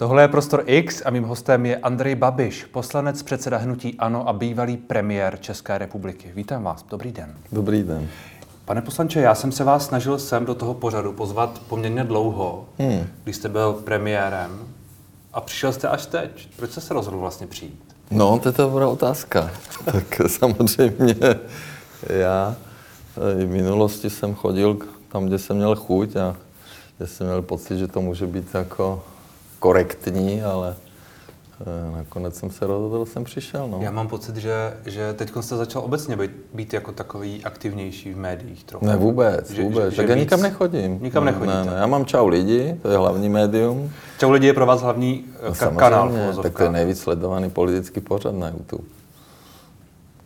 Tohle je Prostor X a mým hostem je Andrej Babiš, poslanec předseda hnutí ANO a bývalý premiér České republiky. Vítám vás, dobrý den. Dobrý den. Pane poslanče, já jsem se vás snažil sem do toho pořadu pozvat poměrně dlouho, hmm. když jste byl premiérem a přišel jste až teď. Proč jste se rozhodl vlastně přijít? No, to je dobrá otázka. tak samozřejmě já v minulosti jsem chodil tam, kde jsem měl chuť a kde jsem měl pocit, že to může být jako korektní, ale eh, nakonec jsem se rozhodl, jsem přišel. No. Já mám pocit, že, že teď jste začal obecně být, být jako takový aktivnější v médiích trochu. Ne, vůbec, že, vůbec. Že, tak že já víc, nikam nechodím. Nikam nechodíte. Ne, ne, já mám Čau lidi, to je hlavní médium. Čau lidi je pro vás hlavní no, ka- kanál. tak to je nejvíc sledovaný politický pořad na YouTube.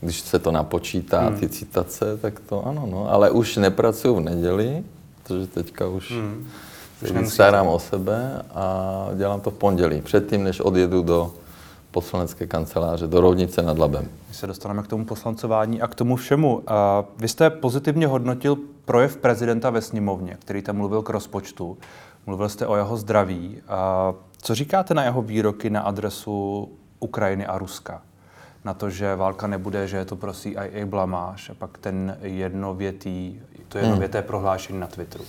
Když se to napočítá, hmm. ty citace, tak to ano, no. Ale už nepracuju v neděli, protože teďka už... Hmm se starám o sebe a dělám to v pondělí, předtím, než odjedu do poslanecké kanceláře, do Rovnice nad Labem. My se dostaneme k tomu poslancování a k tomu všemu. Vy jste pozitivně hodnotil projev prezidenta ve sněmovně, který tam mluvil k rozpočtu. Mluvil jste o jeho zdraví. Co říkáte na jeho výroky na adresu Ukrajiny a Ruska? Na to, že válka nebude, že je to pro CIA blamáž a pak ten jednovětý, to jednověté hmm. prohlášení na Twitteru.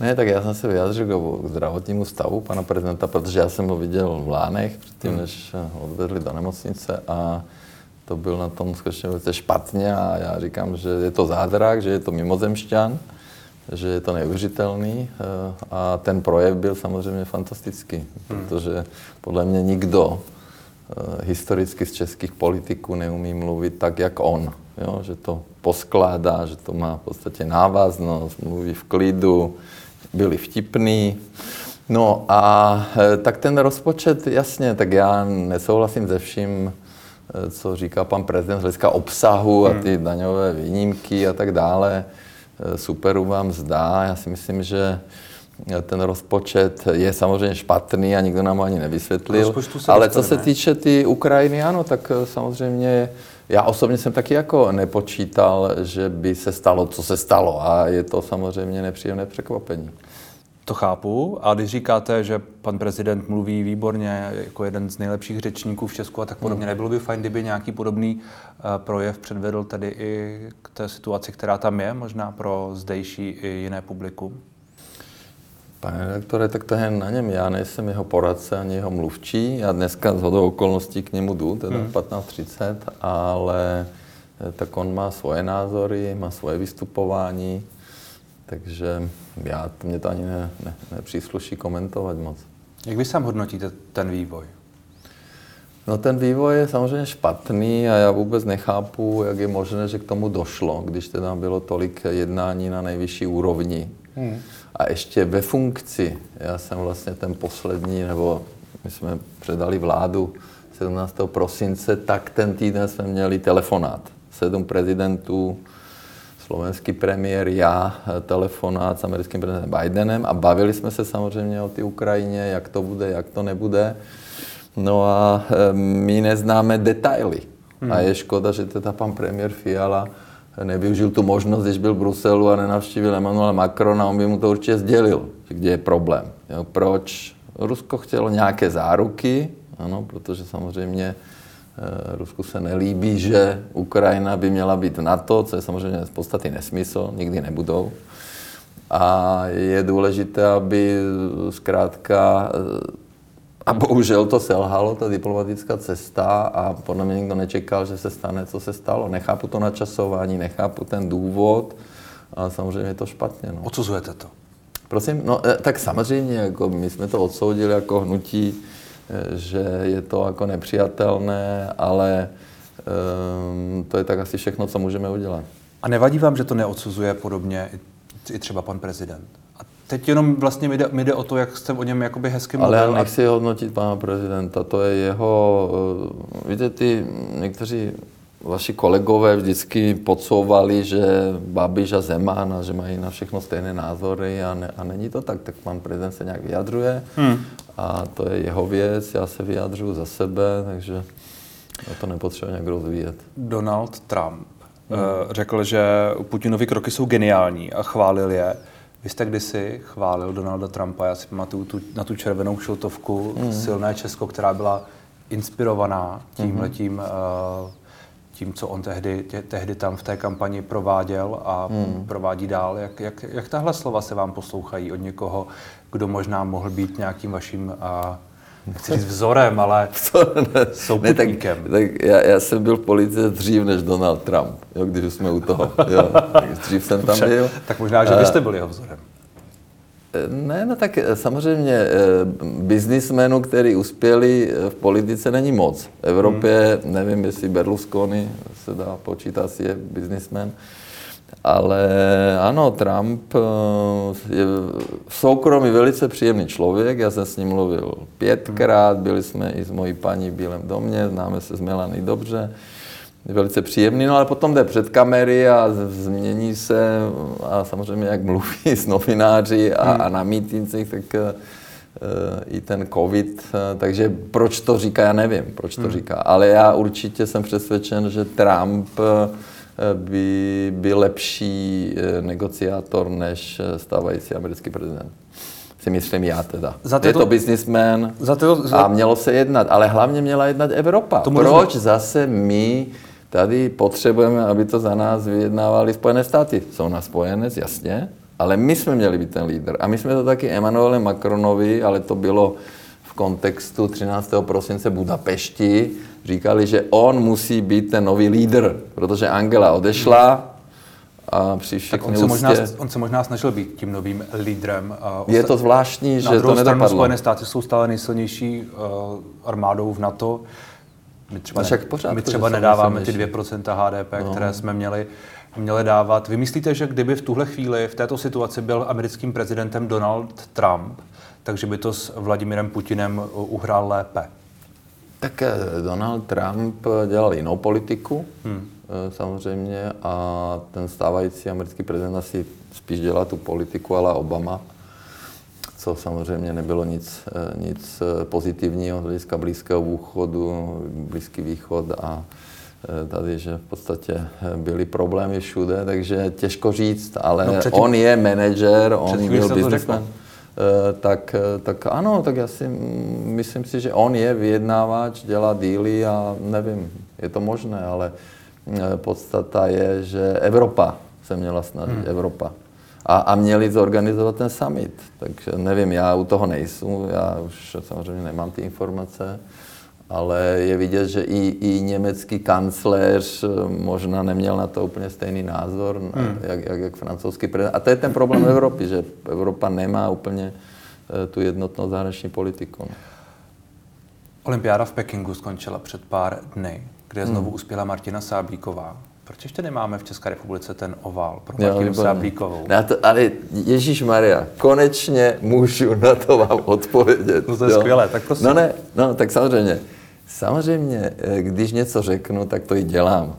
Ne, tak já jsem se vyjádřil k zdravotnímu stavu pana prezidenta, protože já jsem ho viděl v Lánech předtím, hmm. než ho odvedli do nemocnice a to byl na tom skutečně velice špatně a já říkám, že je to zázrak, že je to mimozemšťan, že je to neuvěřitelný eh, a ten projev byl samozřejmě fantastický, hmm. protože podle mě nikdo eh, historicky z českých politiků neumí mluvit tak, jak on. Jo? Že to poskládá, že to má v podstatě návaznost, mluví v klidu, byli vtipný. No a e, tak ten rozpočet, jasně, tak já nesouhlasím se vším, e, co říká pan prezident z hlediska obsahu a hmm. ty daňové výjimky a tak dále. E, super vám zdá. Já si myslím, že ten rozpočet je samozřejmě špatný a nikdo nám ho ani nevysvětlil. Ale co se týče ty Ukrajiny, ano, tak samozřejmě já osobně jsem taky jako nepočítal, že by se stalo, co se stalo a je to samozřejmě nepříjemné překvapení. To chápu. A když říkáte, že pan prezident mluví výborně jako jeden z nejlepších řečníků v Česku a tak podobně, hmm. nebylo by fajn, kdyby nějaký podobný uh, projev předvedl tedy i k té situaci, která tam je, možná pro zdejší i jiné publikum? Pane redaktore, tak to je na něm. Já nejsem jeho poradce ani jeho mluvčí. Já dneska z hodou okolností k němu jdu, teda hmm. 15.30, ale eh, tak on má svoje názory, má svoje vystupování, takže já, mě to ani ne, ne, nepřísluší komentovat moc. Jak vy sám hodnotíte ten vývoj? No ten vývoj je samozřejmě špatný a já vůbec nechápu, jak je možné, že k tomu došlo, když teda bylo tolik jednání na nejvyšší úrovni. Hmm. A ještě ve funkci, já jsem vlastně ten poslední, nebo my jsme předali vládu 17. prosince, tak ten týden jsme měli telefonát. Sedm prezidentů, slovenský premiér, já, telefonát s americkým prezidentem Bidenem a bavili jsme se samozřejmě o té Ukrajině, jak to bude, jak to nebude. No a my neznáme detaily. Hmm. A je škoda, že teda pan premiér Fiala nevyužil tu možnost, když byl v Bruselu a nenavštívil Emmanuel Macron a on by mu to určitě sdělil, kde je problém. Jo, proč? Rusko chtělo nějaké záruky, ano, protože samozřejmě e, Rusku se nelíbí, že Ukrajina by měla být NATO, co je samozřejmě z podstaty nesmysl, nikdy nebudou. A je důležité, aby zkrátka a bohužel to selhalo, ta diplomatická cesta a podle mě nikdo nečekal, že se stane, co se stalo. Nechápu to načasování, nechápu ten důvod a samozřejmě je to špatně. No. Odsuzujete to? Prosím, no eh, tak samozřejmě, jako my jsme to odsoudili jako hnutí, eh, že je to jako nepřijatelné, ale um, to je tak asi všechno, co můžeme udělat. A nevadí vám, že to neodsuzuje podobně i třeba pan prezident? Teď jenom vlastně mi jde, mi jde o to, jak jste o něm jakoby hezky mluvil. Ale já nechci hodnotit pana prezidenta, to je jeho, uh, víte, ty někteří vaši kolegové vždycky podsouvali, že Babiš a Zeman a že mají na všechno stejné názory a, ne, a není to tak, tak pan prezident se nějak vyjadřuje hmm. a to je jeho věc, já se vyjadřuju za sebe, takže já to nepotřebuji nějak rozvíjet. Donald Trump hmm. řekl, že Putinovi kroky jsou geniální a chválil je. Vy jste kdysi chválil Donalda Trumpa, já si pamatuju tu, na tu červenou šiltovku, mm. silné Česko, která byla inspirovaná tímhletím, mm. uh, tím, co on tehdy, tě, tehdy tam v té kampani prováděl a mm. provádí dál. Jak, jak, jak tahle slova se vám poslouchají od někoho, kdo možná mohl být nějakým vaším uh, nechci říct vzorem, ale souputníkem. Ne, tak, tak já, já, jsem byl v politice dřív než Donald Trump, jo, když jsme u toho. Jo. Dřív jsem tam byl. Tak možná, že vy jste byl jeho vzorem. Ne, no tak eh, samozřejmě eh, biznismenů, kteří uspěli eh, v politice, není moc. V Evropě, hmm. nevím, jestli Berlusconi se dá počítat, je biznismen, ale ano, Trump je v soukromí velice příjemný člověk. Já jsem s ním mluvil pětkrát, byli jsme i s mojí paní v Bílém domě, známe se s Melany dobře velice příjemný, no ale potom jde před kamery a změní se a samozřejmě jak mluví s novináři a, hmm. a na mítincích, tak uh, i ten covid, uh, takže proč to říká, já nevím, proč to hmm. říká, ale já určitě jsem přesvědčen, že Trump by byl lepší negociátor než stávající americký prezident si myslím já teda. Za to, je to biznismen za za... a mělo se jednat, ale hlavně měla jednat Evropa. Proč rozumím. zase my Tady potřebujeme, aby to za nás vyjednávali Spojené státy. Jsou na spojenec, jasně, ale my jsme měli být ten lídr. A my jsme to taky Emmanuel Macronovi, ale to bylo v kontextu 13. prosince Budapešti, říkali, že on musí být ten nový lídr, protože Angela odešla, a při tak on se, možná, on se možná snažil být tím novým lídrem. Je to zvláštní, že to nedopadlo. Spojené státy jsou stále nejsilnější uh, armádou v NATO. My třeba, však pořád my třeba nedáváme ty 2% HDP, no. které jsme měli, měli dávat. Vy myslíte, že kdyby v tuhle chvíli, v této situaci byl americkým prezidentem Donald Trump, takže by to s Vladimirem Putinem uhrál lépe? Tak eh, Donald Trump dělal jinou politiku, hmm. Eh, samozřejmě, a ten stávající americký prezident asi spíš dělá tu politiku, ale Obama co samozřejmě nebylo nic, eh, nic pozitivního z hlediska Blízkého východu, Blízký východ a tady, že v podstatě byly problémy všude, takže těžko říct, ale no předtím, on je manažer, on byl businessman. Tak, tak ano, tak já si myslím si, že on je vyjednávač, dělá díly a nevím, je to možné, ale podstata je, že Evropa se měla snažit, hmm. Evropa a, a měli zorganizovat ten summit. Takže nevím, já u toho nejsem, já už samozřejmě nemám ty informace, ale je vidět, že i, i německý kancléř možná neměl na to úplně stejný názor, hmm. jak, jak, jak francouzský prezident. A to je ten problém Evropy, že Evropa nemá úplně eh, tu jednotnou zahraniční politiku. Olympiáda v Pekingu skončila před pár dny, kde znovu hmm. uspěla Martina Sáblíková. Proč ještě nemáme v České republice ten ovál pro Martinu Sáblíkovou? Na to, ale Ježíš Maria, konečně můžu na to vám odpovědět. No to je jo? skvělé, tak prosím. No ne, no tak samozřejmě. Samozřejmě, eh, když něco řeknu, tak to i dělám.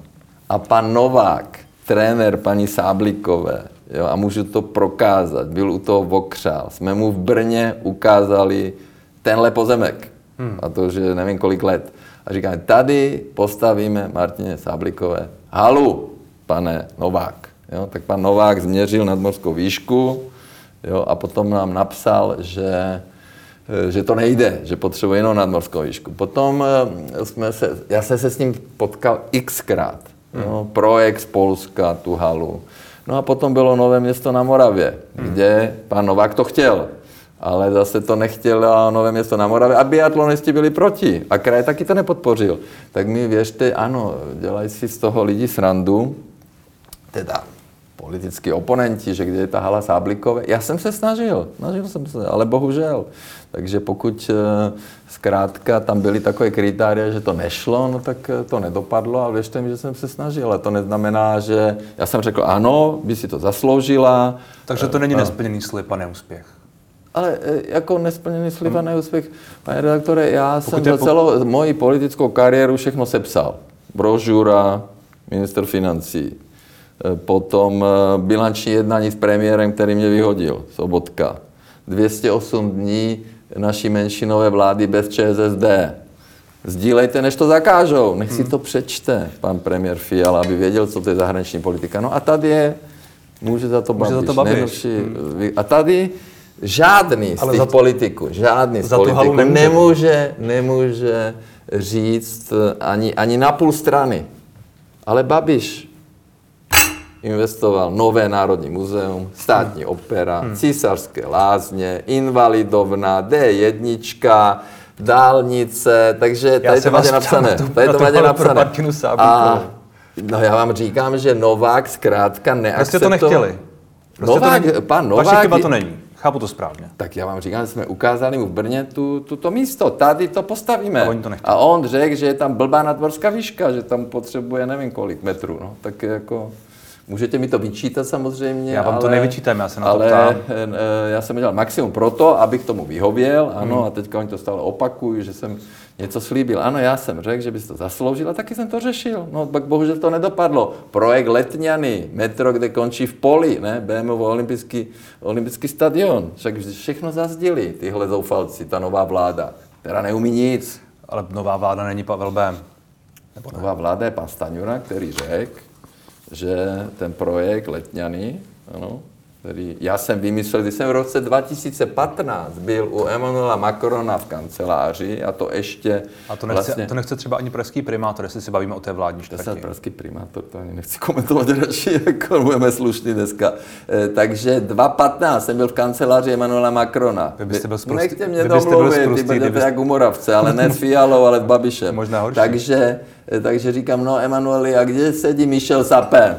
A pan Novák, trenér paní Sáblíkové, jo, a můžu to prokázat, byl u toho vokřál. Jsme mu v Brně ukázali tenhle pozemek. Hmm. A to už je nevím kolik let. A říkáme, tady postavíme Martině Sáblikové halu, pane Novák. Jo, tak pan Novák změřil nadmorskou výšku jo, a potom nám napsal, že, že to nejde, že potřebuje jinou nadmorskou výšku. Potom eh, jsme se, já jsem se s ním potkal xkrát. Hmm. projekt z Polska, tu halu. No a potom bylo Nové město na Moravě, hmm. kde pan Novák to chtěl ale zase to nechtělo Nové město na Moravě a biatlonisti byli proti a kraj taky to nepodpořil. Tak mi věřte, ano, dělají si z toho lidi srandu, teda politický oponenti, že kde je ta hala Sáblikové. Já jsem se snažil, snažil jsem se, ale bohužel. Takže pokud eh, zkrátka tam byly takové kritéria, že to nešlo, no tak eh, to nedopadlo a věřte mi, že jsem se snažil. Ale to neznamená, že já jsem řekl ano, by si to zasloužila. Takže to není eh, nesplněný slib a neúspěch. Ale jako nesplněný slib a neúspěch, pane redaktore, já Pokud jsem za celou moji politickou kariéru všechno sepsal. Brožura, minister financí, potom e, bilanční jednání s premiérem, který mě vyhodil, Sobotka. 208 dní naší menšinové vlády bez ČSSD. Sdílejte, než to zakážou. Nech si hmm. to přečte, pan premiér Fiala, aby věděl, co to je zahraniční politika. No a tady je Může za to Může Babiš. za to Babiš. Nejhorší. A tady žádný z Ale těch za to- politiků, žádný z politiků nemůže. nemůže, nemůže říct ani, ani na půl strany. Ale Babiš investoval nové národní muzeum, státní Hmm. opera, císařské lázně, invalidovna, D1, dálnice, takže tady to máte napsané. tu- Tady to máte napsané. Sáblíkovou. no já vám říkám, že Novák zkrátka Prostě neakceptoval. to nechtěli. Prostě Novák, to není, pan Vaše Novák... chyba to není. Chápu to správně. Tak já vám říkám, že jsme ukázali mu v Brně tu, tuto místo. Tady to postavíme. A to nechtěli. a on řekl, že je tam blbá nadmorská výška, že tam potřebuje nevím kolik metrů. No. Tak jako... Můžete mi to vyčítat samozřejmě, Já vám to ale, nevyčítám, já se na to ale ptám. eh, já jsem udělal maximum pro to, abych tomu vyhověl, ano, hmm. a teďka oni to stále opakují, že jsem něco slíbil. Ano, já jsem řekl, že bys to zasloužil a taky jsem to řešil. No, pak bohužel to nedopadlo. Projekt Letňany, metro, kde končí v poli, ne, BMW olympijský, olympijský stadion. Však všechno zazdili, tyhle zoufalci, ta nová vláda, která neumí nic. Ale nová vláda není Pavel Bém. Nebo ne? Nová vláda je pan Staňura, který řekl, že ten projekt Letňany, ano, který já jsem vymyslel, když jsem v roce 2015 byl u Emmanuela Macrona v kanceláři a to ještě A to nechce, vlastně... to nechce třeba ani pražský primátor, jestli si bavíme o té vládní To jsem pražský primátor, to ani nechci komentovat radši, jako budeme slušní dneska. Eh, takže 2015 jsem byl v kanceláři Emmanuela Macrona. Vy byste byl sprostý- Nechte mě vy byste byl domluvit, ty sprostý, budete kdybyste- jak u Moravce, ale ne s Fialou, ale s Babišem. Možná horší. Takže, eh, takže říkám, no Emanueli, a kde sedí Michel Sapin?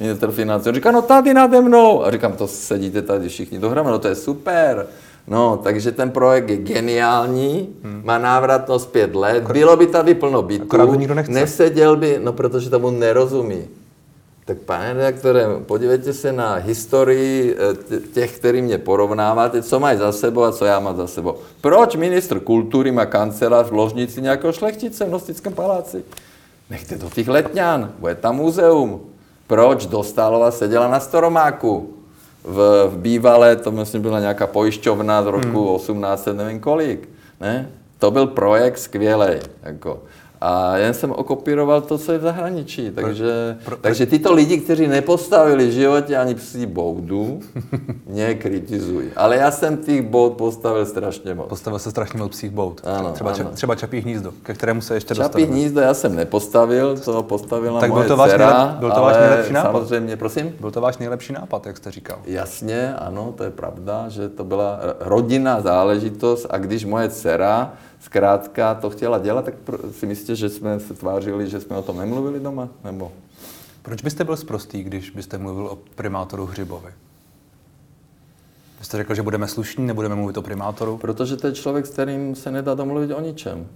Minister financí. On říká, no tady nade mnou. A říkám, to sedíte tady všichni dohromady, no to je super. No, takže ten projekt je geniální, hmm. má návratnost pět let, bylo by tady plno bytů, Akorát nikdo nechce. neseděl by, no protože tomu nerozumí. Tak pane redaktore, podívejte se na historii eh, těch, který mě porovnáváte, co mají za sebou a co já mám za sebou. Proč ministr kultury má kancelář v ložnici nějakého šlechtice v Nostickém paláci? Nechte do těch letňan, bude tam muzeum. Proč Dostálova seděla na Storomáku? V, v bývalé, to myslím byla nějaká pojišťovna z roku hmm. 18, nevím kolik. Ne? To byl projekt skvělý. Jako. A jen jsem okopíroval to, co je v zahraničí. Takže, pro- takže tyto lidi, kteří nepostavili v životě ani psí boudu, mě kritizují. Ale já jsem těch boud postavil strašně moc. Postavil se strašně moc psích bout. Ano, třeba, ano. Ča, třeba Čapí hnízdo, ke kterému se ještě Čapí dostaneme. hnízdo já jsem nepostavil, to postavila Tak byl moje to váš dcera, nejlep- byl to váš nejlepší nápad? Samozřejmě, prosím? Byl to váš nejlepší nápad, jak jste říkal. Jasně, ano, to je pravda, že to byla rodinná záležitost a když moje dcera zkrátka to chtěla dělat, tak si myslíte, že jsme se tvářili, že jsme o tom nemluvili doma? Nebo? Proč byste byl sprostý, když byste mluvil o primátoru Hřibovi? Vy jste řekl, že budeme slušní, nebudeme mluvit o primátoru. Protože to je člověk, s kterým se nedá domluvit o ničem.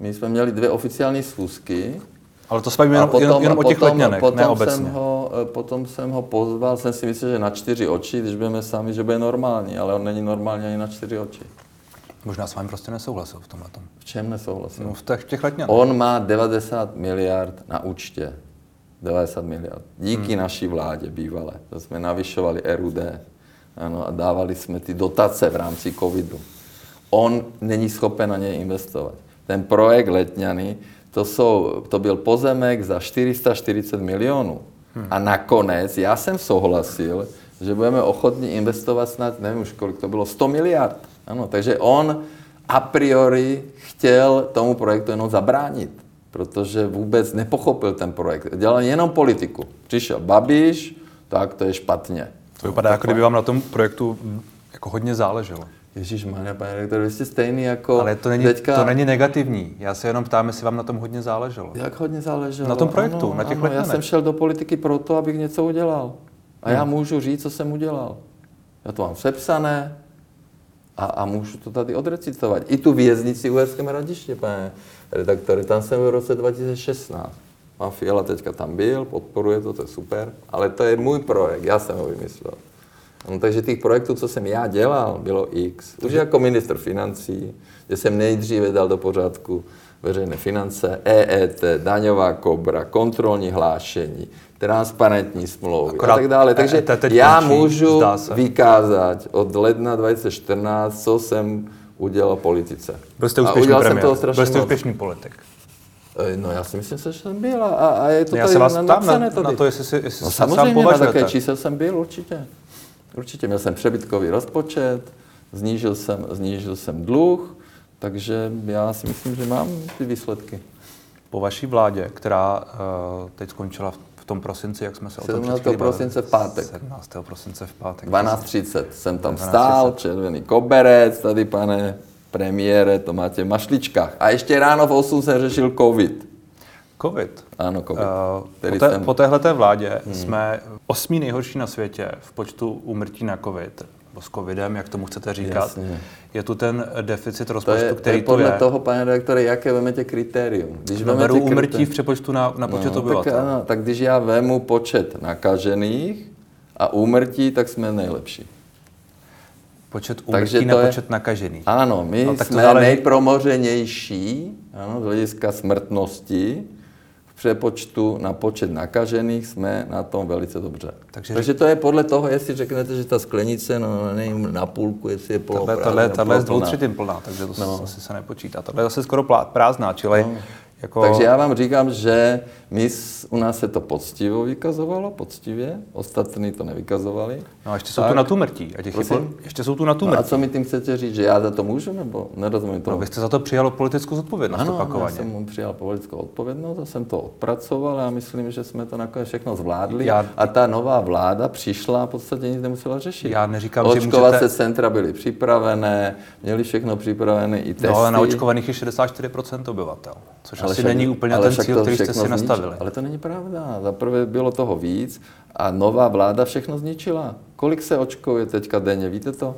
My jsme měli dvě oficiální schůzky. Ale to bavíme jenom, jenom, jenom o těch letňanech, potom ne jsem obecně. ho, eh, potom jsem ho pozval, jsem si myslel, že na čtyři oči, když budeme sami, že bude normální, ale on není normální ani na čtyři oči. Možná s vámi prostě nesouhlasil v tomhle. V čem nesouhlasím? No, v těch, těch letňanech. On má 90 miliard na účtě. 90 miliard. Díky hmm. naší vládě bývalé. To jsme navyšovali RUD. Ano, a dávali jsme ty dotace v rámci covidu. On není schopen na něj investovat. Ten projekt Letňany, to, jsou, to byl pozemek za 440 milionů. Hmm. A nakonec já jsem souhlasil, že budeme ochotni investovat snad, nevím už kolik to bylo, 100 miliard. Ano, takže on a priori chtěl tomu projektu jenom zabránit, protože vůbec nepochopil ten projekt. Dělal jenom politiku. Přišel Babiš, tak to je špatně. To vypadá, jako kdyby vám na tom projektu hm, jako hodně záleželo. Ježíš, pane redaktor, vy jste stejný jako Ale to není, teďka... to není negativní. Já se jenom ptám, jestli vám na tom hodně záleželo. Jak hodně záleželo? Na tom projektu, ano, na těch ano, Já jsem šel do politiky proto, abych něco udělal. A já můžu říct, co jsem udělal. Já to mám sepsané a, a můžu to tady odrecitovat. I tu věznici Uherském hradiště, pane redaktore, tam jsem v roce 2016. Pan Fiala teďka tam byl, podporuje to, to je super, ale to je můj projekt, já jsem ho vymyslel. No, takže těch projektů, co jsem já dělal, bylo x. Už jako minister financí, kde jsem nejdříve dal do pořádku veřejné finance, EET, daňová kobra, kontrolní hlášení, transparentní smlouvy Akorát a tak dále. Takže EET teď já můžu vykázat od ledna 2014, co jsem udělal politice. Byl jste A úspěšný premiér. Byl jste úspěšný politik. E, No já si myslím, že jsem byl a, a je to Já tady se vás na- ptám na, napsané tady. na to, jestli si jestli No se sám samozřejmě, na také čísel jsem byl, určitě. Určitě, měl jsem přebytkový rozpočet, znížil jsem, znížil jsem dluh, takže já si myslím, že mám ty výsledky. Po vaší vládě, která uh, teď skončila v- tom prosinci, jak jsme se o tom 17. před chvílí bavili. prosince v pátek. 17. prosince v pátek. 12.30 jsem tam 12:30. stál, červený koberec, tady pane premiére, to máte v mašličkách. A ještě ráno v 8 jsem řešil covid. Covid. Ano, covid. Uh, po, té, jsem- po téhleté vládě hmm. jsme osmí nejhorší na světě v počtu úmrtí na covid, s covidem, jak tomu chcete říkat. Jasně. Je tu ten deficit To rozpočtu, je, to který je tu podle je. toho, pane redaktore, jaké vemete kritérium. Když No, beru krité- v přepočtu na, na počet no, tak, obyvatel. ano, tak když já vemu počet nakažených a úmrtí, tak jsme nejlepší. Počet Takže úmrtí to na je- počet nakažených. Ano, my No, tak to jsme záleží- nejpromořenější ano, z hlediska smrtnosti. Přepočtu na počet nakažených jsme na tom velice dobře. Takže- Takže, to je podle toho, jestli řeknete, že ta sklenice no, není na půlku, jestli je Tahle, poloprázdná. tahle, tahle je z dvou třetin plná, takže to No. no. asi se nepočítá. Tohle je zase skoro prázdná, čili no. jako... Takže já vám říkám, že my, u nás se to poctivo vykazovalo, poctivě, ostatní to nevykazovali. No a ještě jsou Tak. tu na tu mrtí. A těch po- ještě jsou tu na tu No a mrtí. co mi tím chcete říct, že já za to můžu, nebo nerozumím No, tomu? vy jste za to přijalo politickou zodpovědnost Ano, ano, já opakovaně. jsem mu přijal politickou odpovědnost a jsem to odpracoval a myslím, že jsme to nakonec všechno zvládli. Já- A ta nová vláda přišla a v podstatě nic nemusela řešit. Já neříkám, že Očkovací můžete- centra byly připravené, měli všechno připravené i testy. No, ale na očkovaných je 64% obyvatel, což Ale asi však- není úplně ten cíl, který jste si zničilo. Nastavili. Ale to není pravda. Za prvé bylo toho víc a nová vláda všechno zničila. Kolik se očkuje teďka denně, víte to?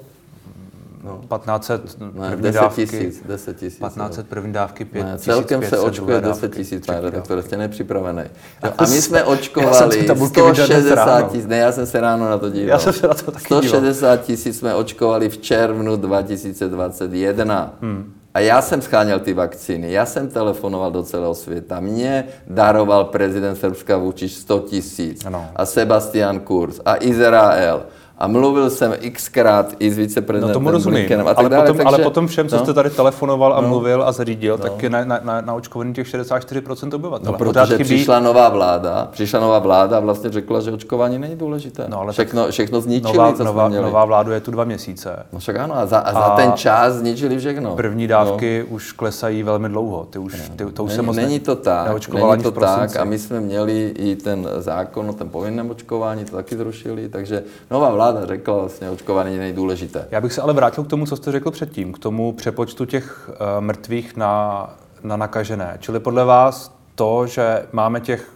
No. 1500 Ne, první 10 dávky, tisíc, 10 tisíc. 1500 první dávky, 5 Ne, celkem se očkuje 10 tisíc, pane redaktore, jste nepřipravený. Jo, a my jsme očkovali ty tabulky viděl dnes 160 ráno. tisíc, ne, já jsem se ráno na to díval. Já jsem se na to taky díval. 160 tisíc jsme očkovali v červnu 2021. Hmm. A já jsem scháněl ty vakcíny, já jsem telefonoval do celého světa, mě daroval prezident Srbska Vučić 100 tisíc a Sebastian Kurz a Izrael. A mluvil jsem xkrát i s No viceprezidentem tomu rozumím, Blinkenem a tak ale, dále. potom, ale takže- potom všem, co no. jste tady telefonoval a mluvil a zařídil, tak je na, na, na, na očkovaný těch 64% obyvatel. No, protože chybí- přišla nová vláda, přišla nová vláda a vlastně řekla, že očkování není důležité. No, ale všechno, všechno zničili, nová, co nová, měli. nová vládu je tu dva měsíce. No však ano, a za, a za A ten čas zničili všechno. První dávky no. už klesají velmi dlouho. Ty už, ty, to už se Není, moc není ne, to tak, není to tak a my jsme měli i ten zákon o tom povinném očkování, to taky zrušili, takže nová vláda řekla vlastně, očkování není důležité. Já bych se ale vrátil k tomu, co jste řekl předtím, k tomu přepočtu těch uh, mrtvých na, na nakažené. Čili podle vás to, že máme těch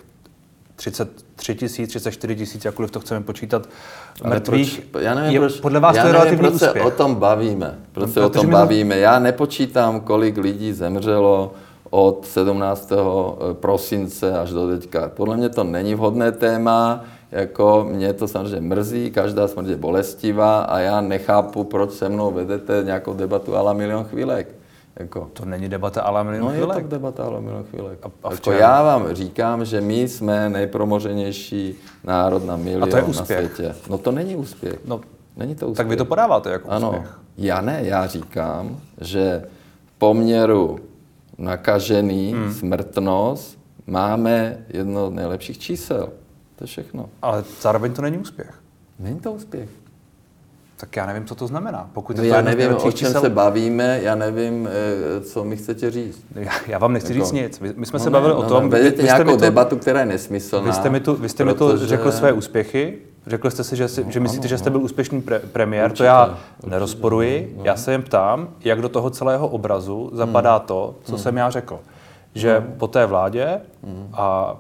33 tisíc, 34 tisíc, jakkoliv to chceme počítat, Ale mrtvých, proč, já nevím, je, proč, podle vás já to je nevím, relativní proč se úspěch. o tom bavíme. Proč No, se o tom to- bavíme. Já nepočítám, kolik lidí zemřelo od 17. prosince až do teďka. Podle mě to není vhodné téma, jako mě to samozřejmě mrzí, každá smrt je bolestivá a já nechápu, proč se mnou vedete nějakou debatu ala milion chvílek. Jako. To není debata ale milion No je to chvílek. debata ale milion chvílek. A- a jako já vám říkám, že my jsme nejpromořenější národ na milion A to je na úspěch. světě. No to není úspěch. No, Není to úspěch. tak vy to podáváte jako Ano, úspěch. já ne, já říkám, že v poměru nakažený, hmm. smrtnost, máme jedno z nejlepších čísel. To je všechno. Ale zároveň to není úspěch. Není to úspěch. Tak já nevím, co to znamená. Pokud No to já nevím, o čem čísel- se bavíme, já nevím, eh, co mi chcete říct. Já, já vám nechci Jako- říct nic. My, my jsme No se ne, bavili no o ne, tom, vy, vedete vy, jste nějakou mi to, debatu, která je nesmyslná. vy jste mi tu, vy jste mi to protože- řekl své úspěchy, řekl jste si, že, si, že myslíte, ano, že jste byl úspěšný pre, premiér, to Určitě, já určitě, nerozporuji, no. já se jen ptám, jak do toho celého obrazu zapadá to, co jsem já řekl. Že po té vládě a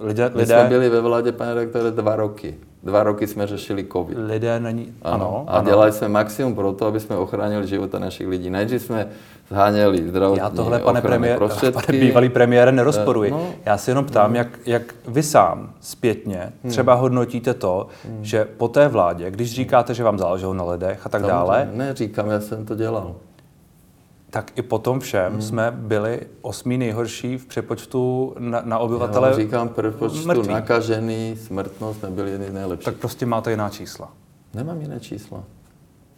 lidé, My jsme lidé, byli ve vládě, pane redaktore, dva roky. Dva roky jsme řešili covid. lidé není, ano, a ano. dělali jsme maximum pro to, aby jsme ochránili života našich lidí. Nejdřív jsme zháněli zdravotní Já tohle, pane, premiér, prostředky. pane bývalý premiére, nerozporuji. Eh, no. Já se jenom ptám, jak, jak vy sám zpětně třeba hodnotíte to, že po té vládě, když říkáte, že vám záleželo na lidech a tak dále, Ne, říkám, já jsem to dělal. Tak i po tom všem jsme byli osmý nejhorší v přepočtu na, na Já obyvatele. vám říkám, pro počtu mrtvých. nakažený, smrtnost nebyly jedny z nejlepších. Tak prostě máte jiná čísla. Nemám jiné čísla.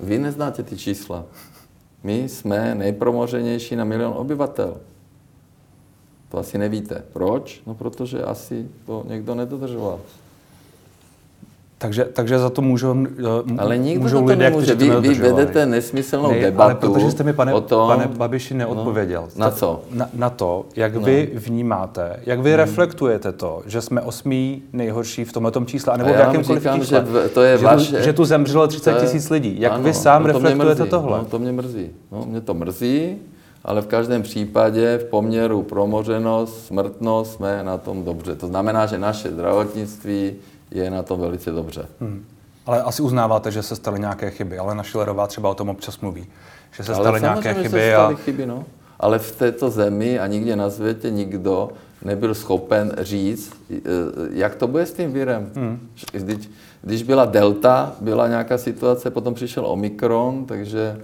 Vy neznáte ty čísla. My jsme nejpromořenější na milion obyvatel. To asi nevíte. Proč? No protože asi to někdo nedodržoval. Takže, takže za to můžou, eh, ale nikdo můžou to lidé, nemůže. to Vy, vy vedete nesmyslnou ne, debatu ale protože jste mi, pane, o tom, pane Babiši, neodpověděl. No, na co? Na, na to, jak no. vy vnímáte, jak vy hmm. reflektujete to, že jsme osmý nejhorší v tomto čísle, anebo v jakémkoliv říkám, čísle. Že to je že, vaše, tu, že tu zemřelo 30 tisíc lidí. Jak ano, vy sám no, reflektujete mrzí, tohle? No, to mě mrzí. No, mě to mrzí, ale v každém případě v poměru promořenost, smrtnost jsme na tom dobře. To znamená, že naše zdravotnictví je na tom velice dobře. Hmm. Ale asi uznáváte, že se staly nějaké chyby, ale na Schillerová třeba o tom občas mluví. Že se staly nějaké chyby. Se staly a... chyby no. Ale v této zemi a nikde na světě nikdo nebyl schopen říct, e, jak to bude s tím virem. Hmm. Když, když byla delta, byla nějaká situace, potom přišel omikron, takže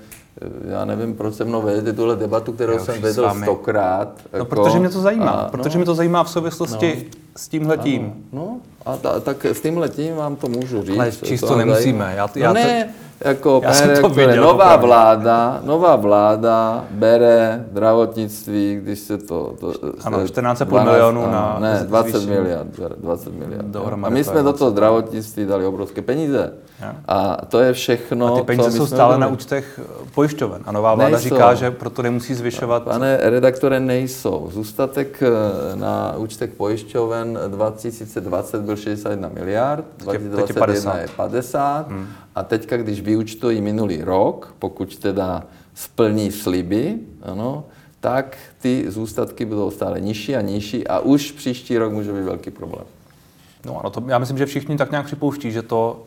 já nevím, proč se mnou vedete tuhle debatu, kterou já jsem vedl stokrát. No, jako, protože mě to zajímá. A, protože no, mě to zajímá v souvislosti no, s tímhletím. No, a ta, tak s tímhletím vám to můžu říct. Ale čisto to nemusíme. Já, já no ne, jako já jsem to viděl, nová opravdu. vláda, nová vláda bere zdravotnictví, když se to... to ano, 14,5 milionů na... Ne, 20 zvýšení. miliard, 20 miliard. A my jsme do toho zdravotnictví dali obrovské peníze. Ja. A to je všechno, A ty peníze jsou stále dali. na účtech pojišťoven. A nová vláda nejsou. říká, že proto nemusí zvyšovat... Pane redaktore, nejsou. Zůstatek eh, na účtech pojišťoven 2020 byl 61 miliard, 2021 je 50. Hmm. A teďka, když vyučtují minulý rok, pokud teda splní sliby, ano, tak ty zůstatky budou stále nižší a nižší a už příští rok může být velký problém. No ano, to, já myslím, že všichni tak nějak připouští, že to,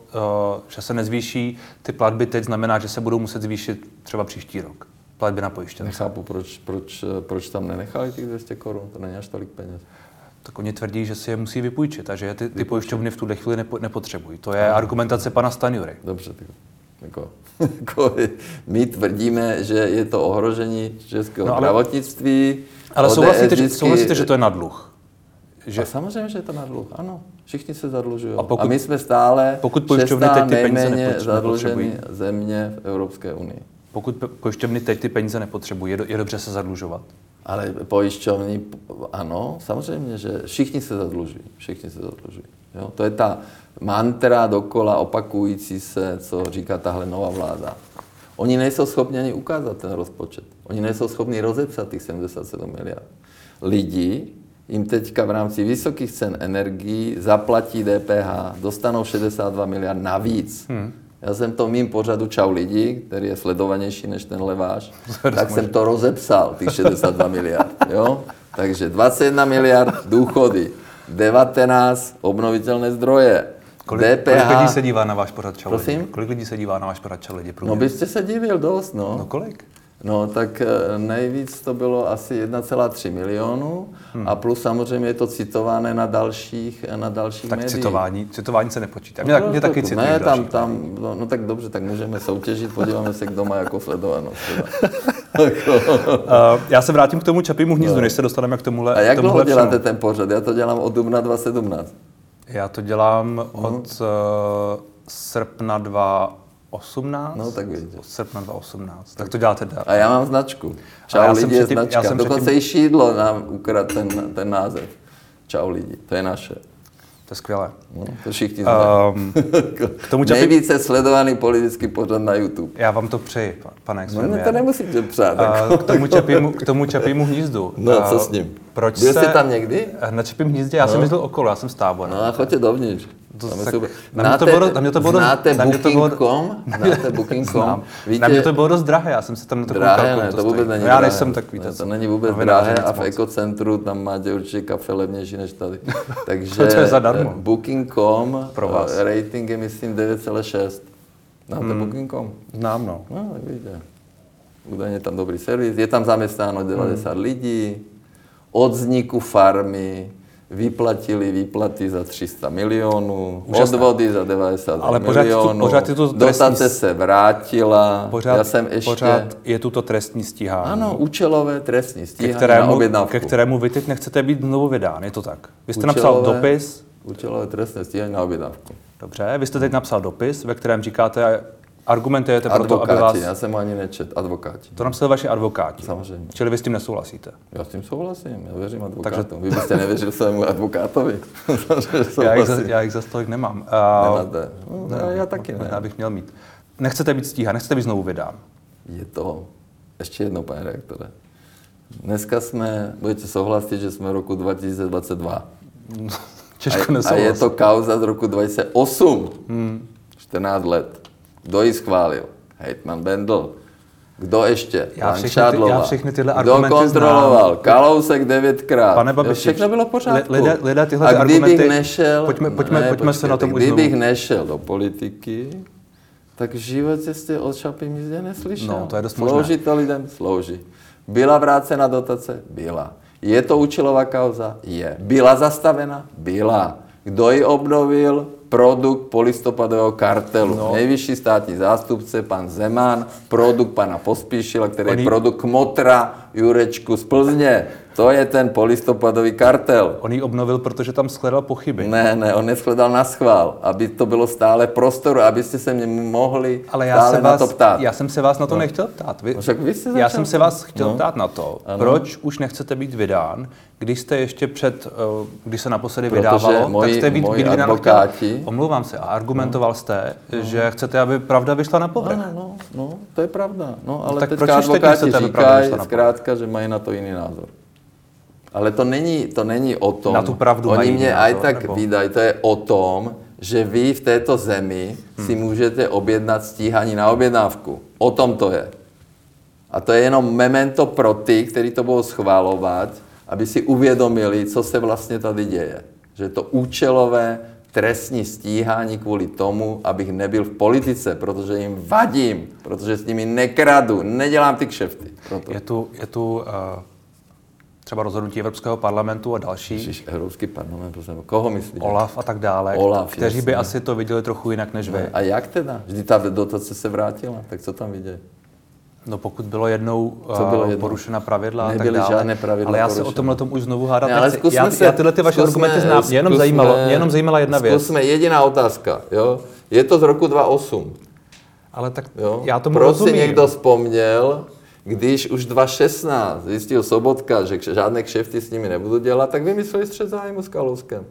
uh, že se nezvýší ty platby teď znamená, že se budou muset zvýšit třeba příští rok. Platby na pojištění. Nechápu, proč, proč, proč tam nenechali těch 200 korun, to není až tolik peněz. Tak oni tvrdí, že si je musí vypůjčit a že ty, ty pojišťovny v tuhle chvíli nepo, nepotřebují. To je argumentace pana Stanjury. Dobře, tak jako, jako, my tvrdíme, že je to ohrožení českého no, ale, zdravotnictví. Ale souhlasíte, vždycky... souhlasíte, že to je na dluh? Že... A samozřejmě, že je to na dluh, ano. Všichni se zadlužují. A, pokud, a my jsme stále pokud pojišťovny teď ty peníze zadlužený země v Evropské unii. Pokud pojišťovny teď ty peníze nepotřebují, je, do, je dobře se zadlužovat? Ale pojišťovny, ano, samozřejmě, že všichni se zadlužují. Všichni se zadlužují. Jo? To je ta mantra dokola opakující se, co říká tahle nová vláda. Oni nejsou schopni ani ukázat ten rozpočet. Oni nejsou schopni rozepsat těch 77 miliard. Lidi jim teďka v rámci vysokých cen energií zaplatí DPH, dostanou 62 miliard navíc. Hmm. Já jsem to mým pořadu Čau lidi, který je sledovanější než tenhle váš, tak jsem to rozepsal, těch 62 miliard. Jo? Takže 21 miliard důchody, 19 obnovitelné zdroje, Kolik, DPH. kolik lidí se dívá na váš pořad Čau Prosím? lidi? Kolik lidí se dívá na váš pořad Čau lidi? No byste se divil dost, no. No kolik? No tak eh, nejvíc to bylo asi 1,3 milionu hmm. a plus samozřejmě je to citované na dalších, na dalších tak médiích. citování, citování se nepočítá. Mě, no, mě taky citují Ne, tam, tam, no, no, tak dobře, tak můžeme soutěžit, podíváme se, kdo má jako sledovanost. uh, já se vrátím k tomu čapímu hnízdu, no. než se dostaneme k tomuhle A jak dlouho děláte ten pořad? Já to dělám od dubna 2017. Já to dělám uh-huh. od uh, srpna 2 18? No tak vidíte. Od srpna 2018. Tak to děláte dál. A já mám značku. Čau já lidi je značka. Já jsem Dokonce předtím... i šídlo nám ukradl ten, ten název. Čau lidi. To je naše. To je skvělé. No, to všichni znají. Um, k tomu čapi... Nejvíce sledovaný politický pořad na YouTube. Já vám to přeji, pane No, no to nemusíte přát. Uh, k, tomu čapímu, k tomu čapímu hnízdu. No, uh, co s ním? Proč Byl se... jste tam někdy? Na čapím hnízdě, já no. jsem jezdil okolo, já jsem z tábora. No a choďte dovnitř. To, tak, na mě to bylo, na mě to bylo, znáte na mě to bylo, Booking.com? Znáte Booking.com? Na mě to bylo dost drahé, já jsem se tam na to drahé, ne, to, to vůbec není no, Já nejsem takový. Ne, to není vůbec drahé a v ekocentru tam máte určitě kafe levnější než tady. Takže to je zadarmo. Booking.com, Pro vás. Eh, rating je myslím 9,6. Znáte hmm. Booking.com? Znám, no. No, tak vidíte. Údajně tam dobrý servis, je tam zaměstnáno 90 hmm. lidí, od vzniku farmy, vyplatili výplaty za 300 milionů, Úžasné. odvody za 90 Ale pořád milionů, tu, pořád je tu trestní... dotace se vrátila, pořád, já jsem ještě... Pořád je tu to trestní stíhání. Ano, účelové trestní stíhání ke kterému, na Ke kterému vy teď nechcete být znovu vydán, je to tak? Vy jste účelové, napsal dopis... Účelové trestné stíhání na objednávku. Dobře, vy jste teď napsal dopis, ve kterém říkáte, argumentujete pro to, aby vás... já jsem ani nečet, advokáti. To napsali vaši advokáti. Samozřejmě. Čili vy s tím nesouhlasíte. Já s tím souhlasím, já věřím advokátům. Vy byste nevěřil svému advokátovi. Já jich, za, já jich tolik nemám. Uh, Nemáte. No, já, já taky ne. Já bych měl mít. Nechcete být stíhán, nechcete být znovu vydán. Je to, ještě jedno, pane reaktore. Dneska jsme, budete souhlasit, že jsme v roku 2022. Těžko a, a je to kauza z roku 2008. Hmm. 14 let. Kdo ji schválil? Hejtman Bendl. Kdo ještě? Já Pan všechny ty- já všechny tyhle Kdo argumenty kontroloval? znám. Kalousek devětkrát. Pane Babiši, všechno bylo v pořádku. lidé- lidé tyhle a kdybych argumenty- nešel, Pojďme- pojďme- pojďme se na tom už kdybych znovu. nešel do politiky, tak v životě jste o Čapím jízdě neslyšel. No, to je dost Slouží možné. to lidem? Slouží. Byla vrácena dotace? Byla. Je to účelová kauza? Je. Byla zastavena? Byla. Kdo ji obnovil? Produkt polistopadového kartelu. No. Nejvyšší státní zástupce, pan Zeman, produkt pana Pospíšila, který Oni- je produkt Kmotra, Jurečku z Plzně. To je ten polistopadový kartel. On ji obnovil, protože tam shledal pochyby. Ne, ne, on neshledal na schvál, aby to bylo stále prostoru, abyste se mě mohli Ale já, stále se na vás, to ptát. já jsem se vás na to nechtěl ptát. Vy, No však vy jste já jsem se vás chtěl No. ptát na to, Ano. proč už nechcete být vydán, když jste ještě před, eh, když se naposledy Protože vydávalo, moji- tak jste být, vydán advokáti-. Omlouvám se. A argumentoval jste, že chcete, aby pravda vyšla na povrch. Ano, no, no, to je pravda. No, ale tak tak proč teď advokáti říkají na zkrátka, že mají na to jiný názor. Ale to není, to není o tom, Na tu pravdu oni mají mě jiný aj názor, tak nebo? vydají, to je o tom, že vy v této zemi si můžete objednat stíhání na objednávku. O tom to je. A to je jenom memento pro ty, kteří to budou schválovat, aby si uvědomili, co se vlastně tady děje. Že je to účelové trestní stíhání kvůli tomu, abych nebyl v politice, protože jim vadím, protože s nimi nekradu, nedělám ty kšefty. Proto. Je tu, je tu uh, třeba rozhodnutí Evropského parlamentu a další, Ježiš, Evropský parlament, prosím, koho myslíš? OLAF a tak dále, Olaf, kteří by jasně. asi to viděli trochu jinak než vy. A jak teda? Vždyť ta dotace se vrátila, tak co tam vidějí? No pokud bylo jednou, Co bylo uh, jednou? porušena pravidla a tak Nebyly dále. žádné pravidla Ale já se o tomhle tom už znovu hádat Ne, ale zkusme já, se, já tyhle ty vaše zkusme- argumenty znám. Mě jenom, zkusme- zajímalo, jenom zajímala jedna věc. Zkusme, jediná otázka, jo? Je to z roku 2008. Ale tak Jo? já tomu Proč rozumím. si někdo vzpomněl, když už 2016 zjistil Sobotka, že žádné kšefty s nimi nebudu dělat, tak vymysleli střed zájmu s Kalouskem.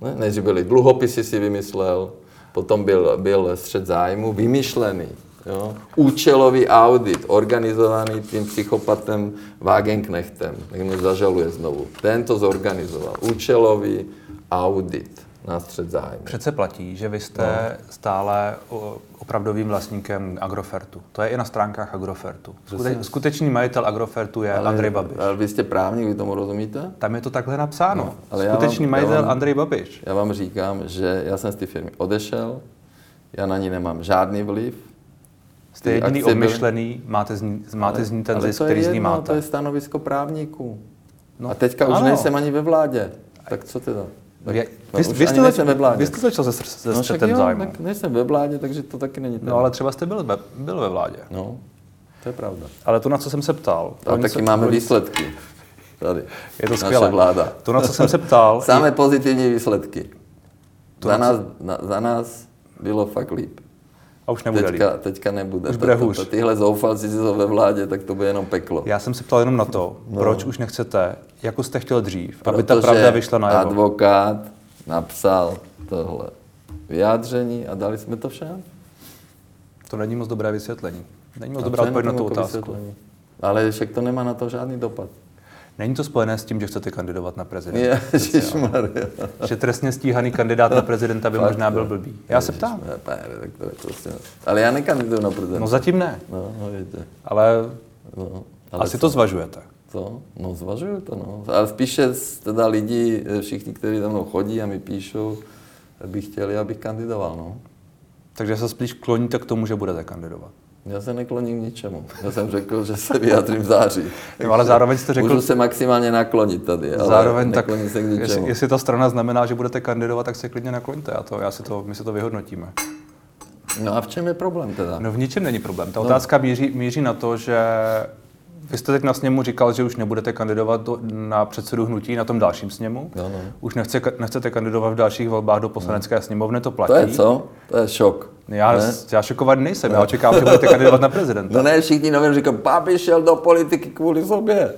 Ne? Než byly dluhopisy si vymyslel, potom byl, byl střed zájmu vymyšlený. Jo? Účelový audit, organizovaný tím psychopatem Wagenknechtem, jak mě zažaluje znovu. Ten to zorganizoval. Účelový audit na střed zájmu. Přece platí, že vy jste No. stále opravdovým vlastníkem Agrofertu. To je i na stránkách Agrofertu. Skute, skutečný majitel Agrofertu je Andrej Babiš. Ale vy jste právník, vy tomu rozumíte? Tam je to takhle napsáno. No, ale Skutečný vám- majitel vám- Andrej Babiš. Já vám říkám, že já jsem z té firmy odešel, já na ní nemám žádný vliv. Jste jediný obmyšlený, máte z, ní, máte z ní ten ale zisk, který z ní jedno, máte. To je stanovisko právníků. No, a teďka už ano. nejsem ani ve vládě. Tak co teda? Tak, Vy, no, vy, už vy, jste nejsem zač, ve vládě. vy jste začal se, se no, střetem jo, zájmu. tak nejsem ve vládě, takže to taky není téma. No ale třeba jste byl ve, byl ve vládě. no, to je pravda. Ale to, na co jsem se ptal, A oni taky se- máme výsledky. Tady. je to Naše skvělé. vláda. To, na co jsem se ptal, Samé pozitivní výsledky. To za, nás, na, za nás bylo fakt líp. A už nebude líp. Teďka, teďka nebude. Už bude To- to- hůř. to- Tyhle zoufalci, jsou ve vládě, tak to bude jenom peklo. Já jsem se ptal jenom na to, No. proč už nechcete, jako jste chtěl dřív, aby ta pravda vyšla najevo. advokát napsal tohle vyjádření a dali jsme to všem. To není moc dobré vysvětlení. Není moc A dobrá na odpověď na tu otázku. vysvětlení? Ale však to nemá na to žádný dopad. Není to spojené s tím, že chcete kandidovat na prezidenta? Ježišmarja. Že trestně stíhaný kandidát na prezidenta by Fakt, možná byl blbý. Já se ptám. Vás. Ale já nekandiduju na prezidenta. No zatím ne, No, no vidíte. ale, No, ale asi to zvažujete. To? No zvažuju to, no. Ale spíše teda lidi, eh, všichni, kteří za mnou chodí a mi píšou, by chtěli, abych kandidoval, no. Takže se spíš kloníte k tomu, že budete kandidovat. Já se nekloním k ničemu. Já jsem řekl, že se vyjádřím v září. Jo, ale zároveň jste řekl, Můžu se maximálně naklonit tady, ale zároveň tak, se k jestli, ničemu. jestli ta strana znamená, že budete kandidovat, tak se klidně nakloňte. A to, já si to, my si to vyhodnotíme. No a v čem je problém teda? No v ničem není problém. Ta otázka míří, míří na to, že Vy jste teď na sněmu říkal, že už nebudete kandidovat do, na předsedu hnutí na tom dalším sněmu. No, no. Už nechce, nechcete kandidovat v dalších volbách do poslanecké no. sněmovny, to platí. To je co? To je šok. Já, ne? já šokovat nejsem, já očekávám, že budete kandidovat na prezidenta. No ne, všichni novin říkají, Babiš šel do politiky kvůli sobě.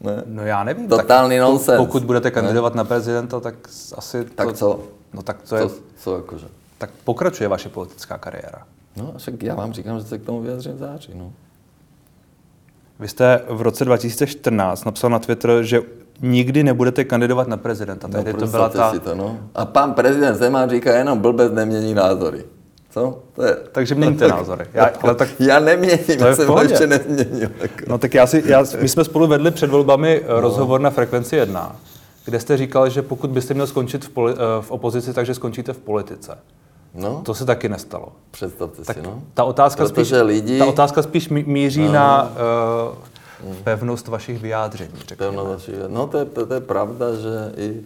Ne? No já nevím. Totální tak, nonsens. Pokud budete kandidovat ne? na prezidenta, tak asi... Tak to, co? No tak to je... Co, co jakože? Tak pokračuje vaše politická kariéra. No, však já vám říkám, že se k tomu vyjadřím v září. No. Vy jste v roce 2014 napsal na Twitter, že nikdy nebudete kandidovat na prezidenta. Tehdy no, to byla ta... Si to, no. A pan prezident Zeman říká, jenom blbec nemění názory. Co? To je... Takže měníte názory. Já, ale tak... já neměním, to je jsem ještě nezměnil. Jako. No tak já si, já, my jsme spolu vedli před volbami no. rozhovor na Frekvenci 1, kde jste říkal, že pokud byste měl skončit v, poli, eh, v opozici, takže skončíte v politice. No. To se taky nestalo. Představte tak si, no. Ta otázka, spíš, lidi... ta otázka spíš míří no. na uh, pevnost vašich vyjádření. Pevnost vašich, no to je, to je pravda, že, i,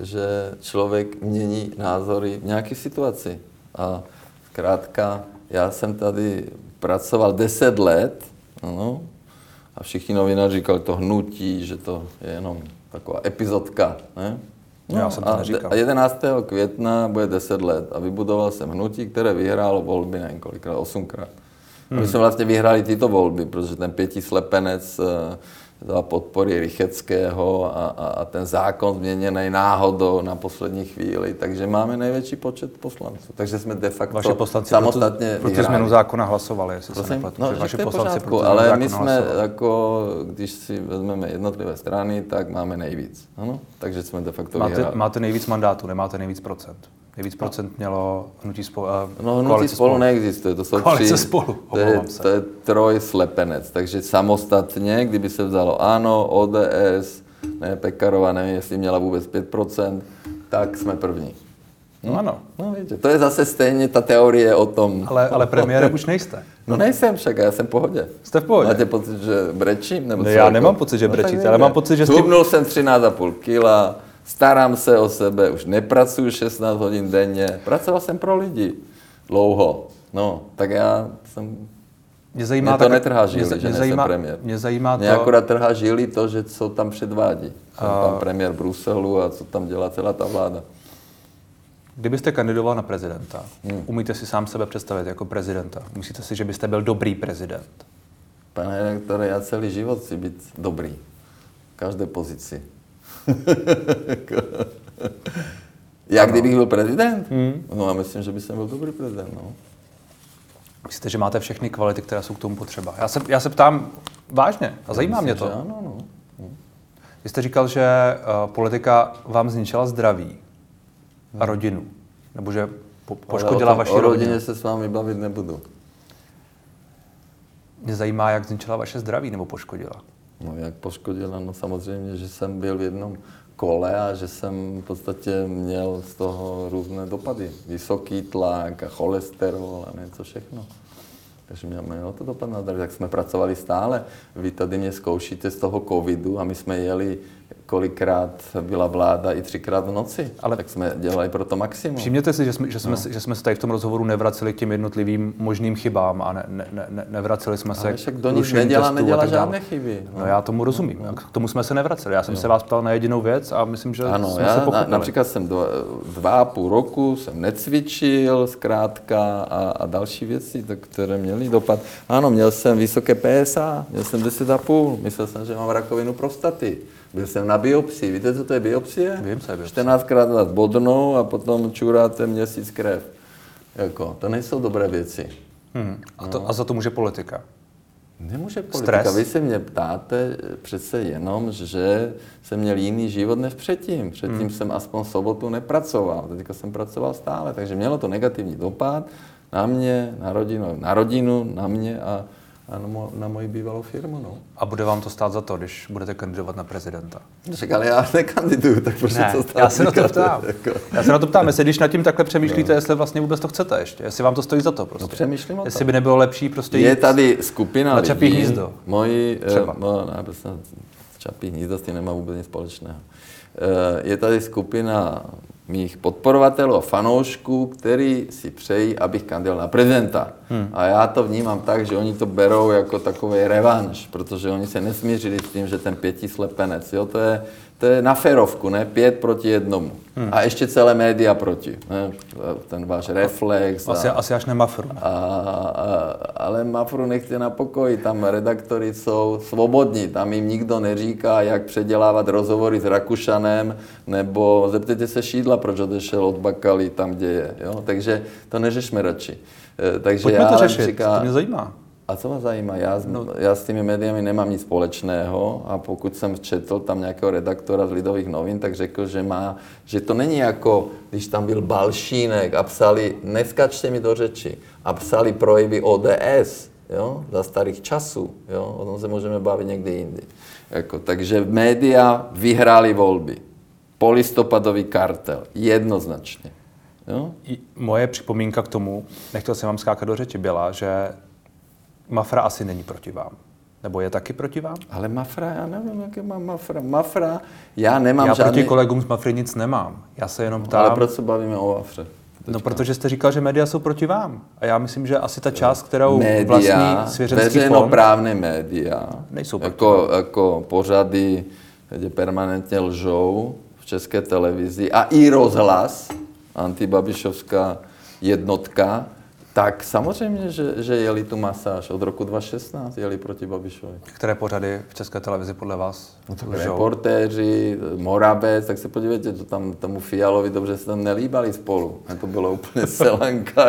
že člověk mění názory v nějaké situaci. A zkrátka, já jsem tady pracoval 10 let, no, a všichni novináři říkali to hnutí, že to je jenom taková epizodka. Ne? No, Já jsem to neříkal. A 11. května bude 10 let a vybudoval jsem hnutí, které vyhrálo volby nevím kolikrát, osmkrát. Hmm. My jsme vlastně vyhráli tyto volby, protože ten pěti slepenec eh, za podpory Rycheckého a, a, a ten zákon změněný náhodou na poslední chvíli, takže máme největší počet poslanců. Takže jsme de facto Vaše poslanci samostatně pro tu změnu zákona hlasovali, jestli Prosím? se nepletu. No, vaše poslanci pořádku, ale my jsme, hlasovali. jako, když si vezmeme jednotlivé strany, tak máme nejvíc. Ano? Takže jsme de facto máte, vyhráli. Máte nejvíc mandátů, nemáte nejvíc procent. Nejvíc procent mělo hnutí spolu. No, hnutí spolu, spolu neexistuje, to jsou koalice tři. spolu, to je, to je troj slepenec, takže samostatně, kdyby se vzalo ANO, ODS, ne, Pekarová, nevím, jestli měla vůbec 5%, tak jsme první. No ano. No, víte, to je zase stejně ta teorie o tom. Ale, ale premiérem už nejste. No nejsem však, já jsem v pohodě. Jste v pohodě. Máte pocit, že brečím? Nebo ne, já jako? nemám pocit, že no, brečíte, ale mám pocit, že jste... Hubnul jsem 13,5 kila, starám se o sebe, už nepracuji 16 hodin denně, pracoval jsem pro lidi dlouho. No, tak já jsem mě zajímá mě to tak, netrhá žili, mě, že mě zajímá, premiér. Mě zajímá to... Mě akorát trhá žili to, že co tam předvádí. Jsem a... tam premiér Bruselu a co tam dělá celá ta vláda. Kdybyste kandidoval na prezidenta, hmm. umíte si sám sebe představit jako prezidenta? Myslíte si, že byste byl dobrý prezident? Pane redaktore, já celý život chci být dobrý. V každé pozici. Jak kdybych byl prezident? Hmm. No a myslím, že by jsem byl dobrý prezident. No. Myslíte, že máte všechny kvality, které jsou k tomu potřeba? Já se, já se ptám vážně a zajímá myslím, mě to. ano, no. Vy jste říkal, že uh, politika vám zničila zdraví a hmm. rodinu. Nebo že po, poškodila vaši rodinu. O rodině se s vámi bavit nebudu. Mě zajímá, jak zničila vaše zdraví nebo poškodila. No jak poškodila? No samozřejmě, že jsem byl v jednom kole a že jsem v podstatě měl z toho různé dopady. Vysoký tlak a cholesterol a něco všechno. Takže mělo to dopad na zdraví. Tak jsme pracovali stále. Vy tady mě zkoušíte z toho covidu a my jsme jeli kolikrát byla vláda i třikrát v noci, ale tak jsme dělali pro to maximum. Všimněte si, že jsme, že jsme, no. že jsme se tady v tom rozhovoru nevraceli k těm jednotlivým možným chybám a ne, ne, ne, nevraceli jsme se ale však do nich nedělá, nedělá žádné chyby. No. no já tomu rozumím, no. k tomu jsme se nevraceli. Já jsem no. se vás ptal na jedinou věc a myslím, že ano, jsme já se. Na, například jsem dva, dva a půl roku jsem necvičil zkrátka a, a další věci, tak, které měly dopad. Ano, měl jsem vysoké PSA, měl jsem 10,5, myslel jsem, že mám rakovinu prostaty. Byl jsem na biopsii. Víte, co to je biopsie? Vím, co je biopsie. 14krát vás bodnou a potom čuráte měsíc krev. Jako, to nejsou dobré věci. Hmm. A, to, no. a za to může politika? Nemůže politika. Stres. Vy se mě ptáte přece jenom, že jsem měl jiný život než předtím. Předtím hmm. jsem aspoň sobotu nepracoval, teďka jsem pracoval stále, takže mělo to negativní dopad na mě, na rodinu, na rodinu, na mě a a na, mo, na moji bývalou firmu. No. A bude vám to stát za to, když budete kandidovat na prezidenta? Řek, ale já nekandiduju, tak proč ne, to stát? Já se na to ptám. Jako. Já se na to ptám, jestli když nad tím takhle přemýšlíte, no. jestli vlastně vůbec to chcete ještě, jestli vám to stojí za to prostě. No, přemýšlím Jestli by nebylo lepší prostě Je tady skupina na Čapí hnízdo. Moji, eh, Třeba. no, ne, prostě Čapí hnízdo s tím nemá vůbec nic společného. Eh, je tady skupina mých podporovatelů a fanoušků, který si přejí, abych kandidoval na prezidenta. Hmm. A já to vnímám tak, že oni to berou jako takový revanš, protože oni se nesmířili s tím, že ten pětislepenec, jo, to je, to je na ferovku, ne? Pět proti jednomu. Hmm. A ještě celé média proti. Ne? Ten váš reflex. Asi, a, asi až ne Mafru. A, a, ale Mafru nechte na pokoji. Tam redaktory jsou svobodní. Tam jim nikdo neříká, jak předělávat rozhovory s Rakušanem, nebo zeptejte se Šídla, proč odešel od Bakaly tam, kde je. Jo? Takže to neřešme radši. E, takže Pojďme já to řešit, říká, to mě zajímá. A co vás zajímá? Já, no. já s těmi médiami nemám nic společného a pokud jsem četl tam nějakého redaktora z Lidových novin, tak řekl, že, má, že to není jako, když tam byl Balšínek a psali, neskačte mi do řeči, a psali projevy ODS, jo, za starých časů, jo, o tom se můžeme bavit někdy jindy. Jako, takže média vyhráli volby. Polistopadový kartel, jednoznačně. Jo? Moje připomínka k tomu, nechtěl jsem vám skákat do řeči, byla, že Mafra asi není proti vám. Nebo je taky proti vám? Ale Mafra, já nevím, jaké má Mafra. Mafra, já nemám já žádný... proti kolegům z Mafry nic nemám. Já se jenom ptám... Ale proč se bavíme o Mafře? Teďka. No, protože jste říkal, že média jsou proti vám. A já myslím, že asi ta část, kterou média, vlastní svěřenský veřejnoprávné média, nejsou proti jako, vám. jako pořady, kde permanentně lžou v české televizi a i rozhlas, antibabišovská jednotka, tak samozřejmě, že, že jeli tu masáž. Od roku 2016 jeli proti Babišovi. Které pořady v České televizi podle vás? No reportéři, Moravec, tak se podívejte, to tam tomu Fialovi dobře se tam nelíbali spolu. A to bylo úplně selanka.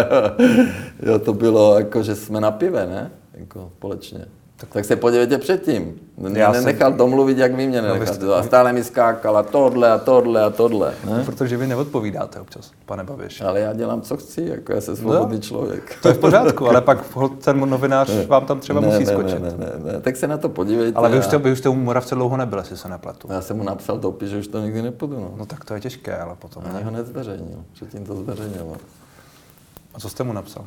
jo, to bylo jako, že jsme na pive, ne? Jako společně. Tak, tak se podívejte předtím. Já nenechal jsem... domluvit, jak vy mě no, nenechal. No, a stále mi skákala tohle a tohle a tohle. Ne? Protože vy neodpovídáte občas, pane Babiš. Ale já dělám, co chci, jako já jsem svobodný no, člověk. To je v pořádku, ale pak ten novinář ne, vám tam třeba ne, musí ne, skočit. Ne, ne, ne, ne, tak se na to podívejte. Ale vy už jste, vy už jste u Moravce dlouho nebyl, jestli se nepletu. Já jsem mu napsal dopis, že už to nikdy nepůjdu. No, no tak to je těžké, ale potom. Ani ho nezveřejnil, předtím to zveřejnil. A co jste mu napsal?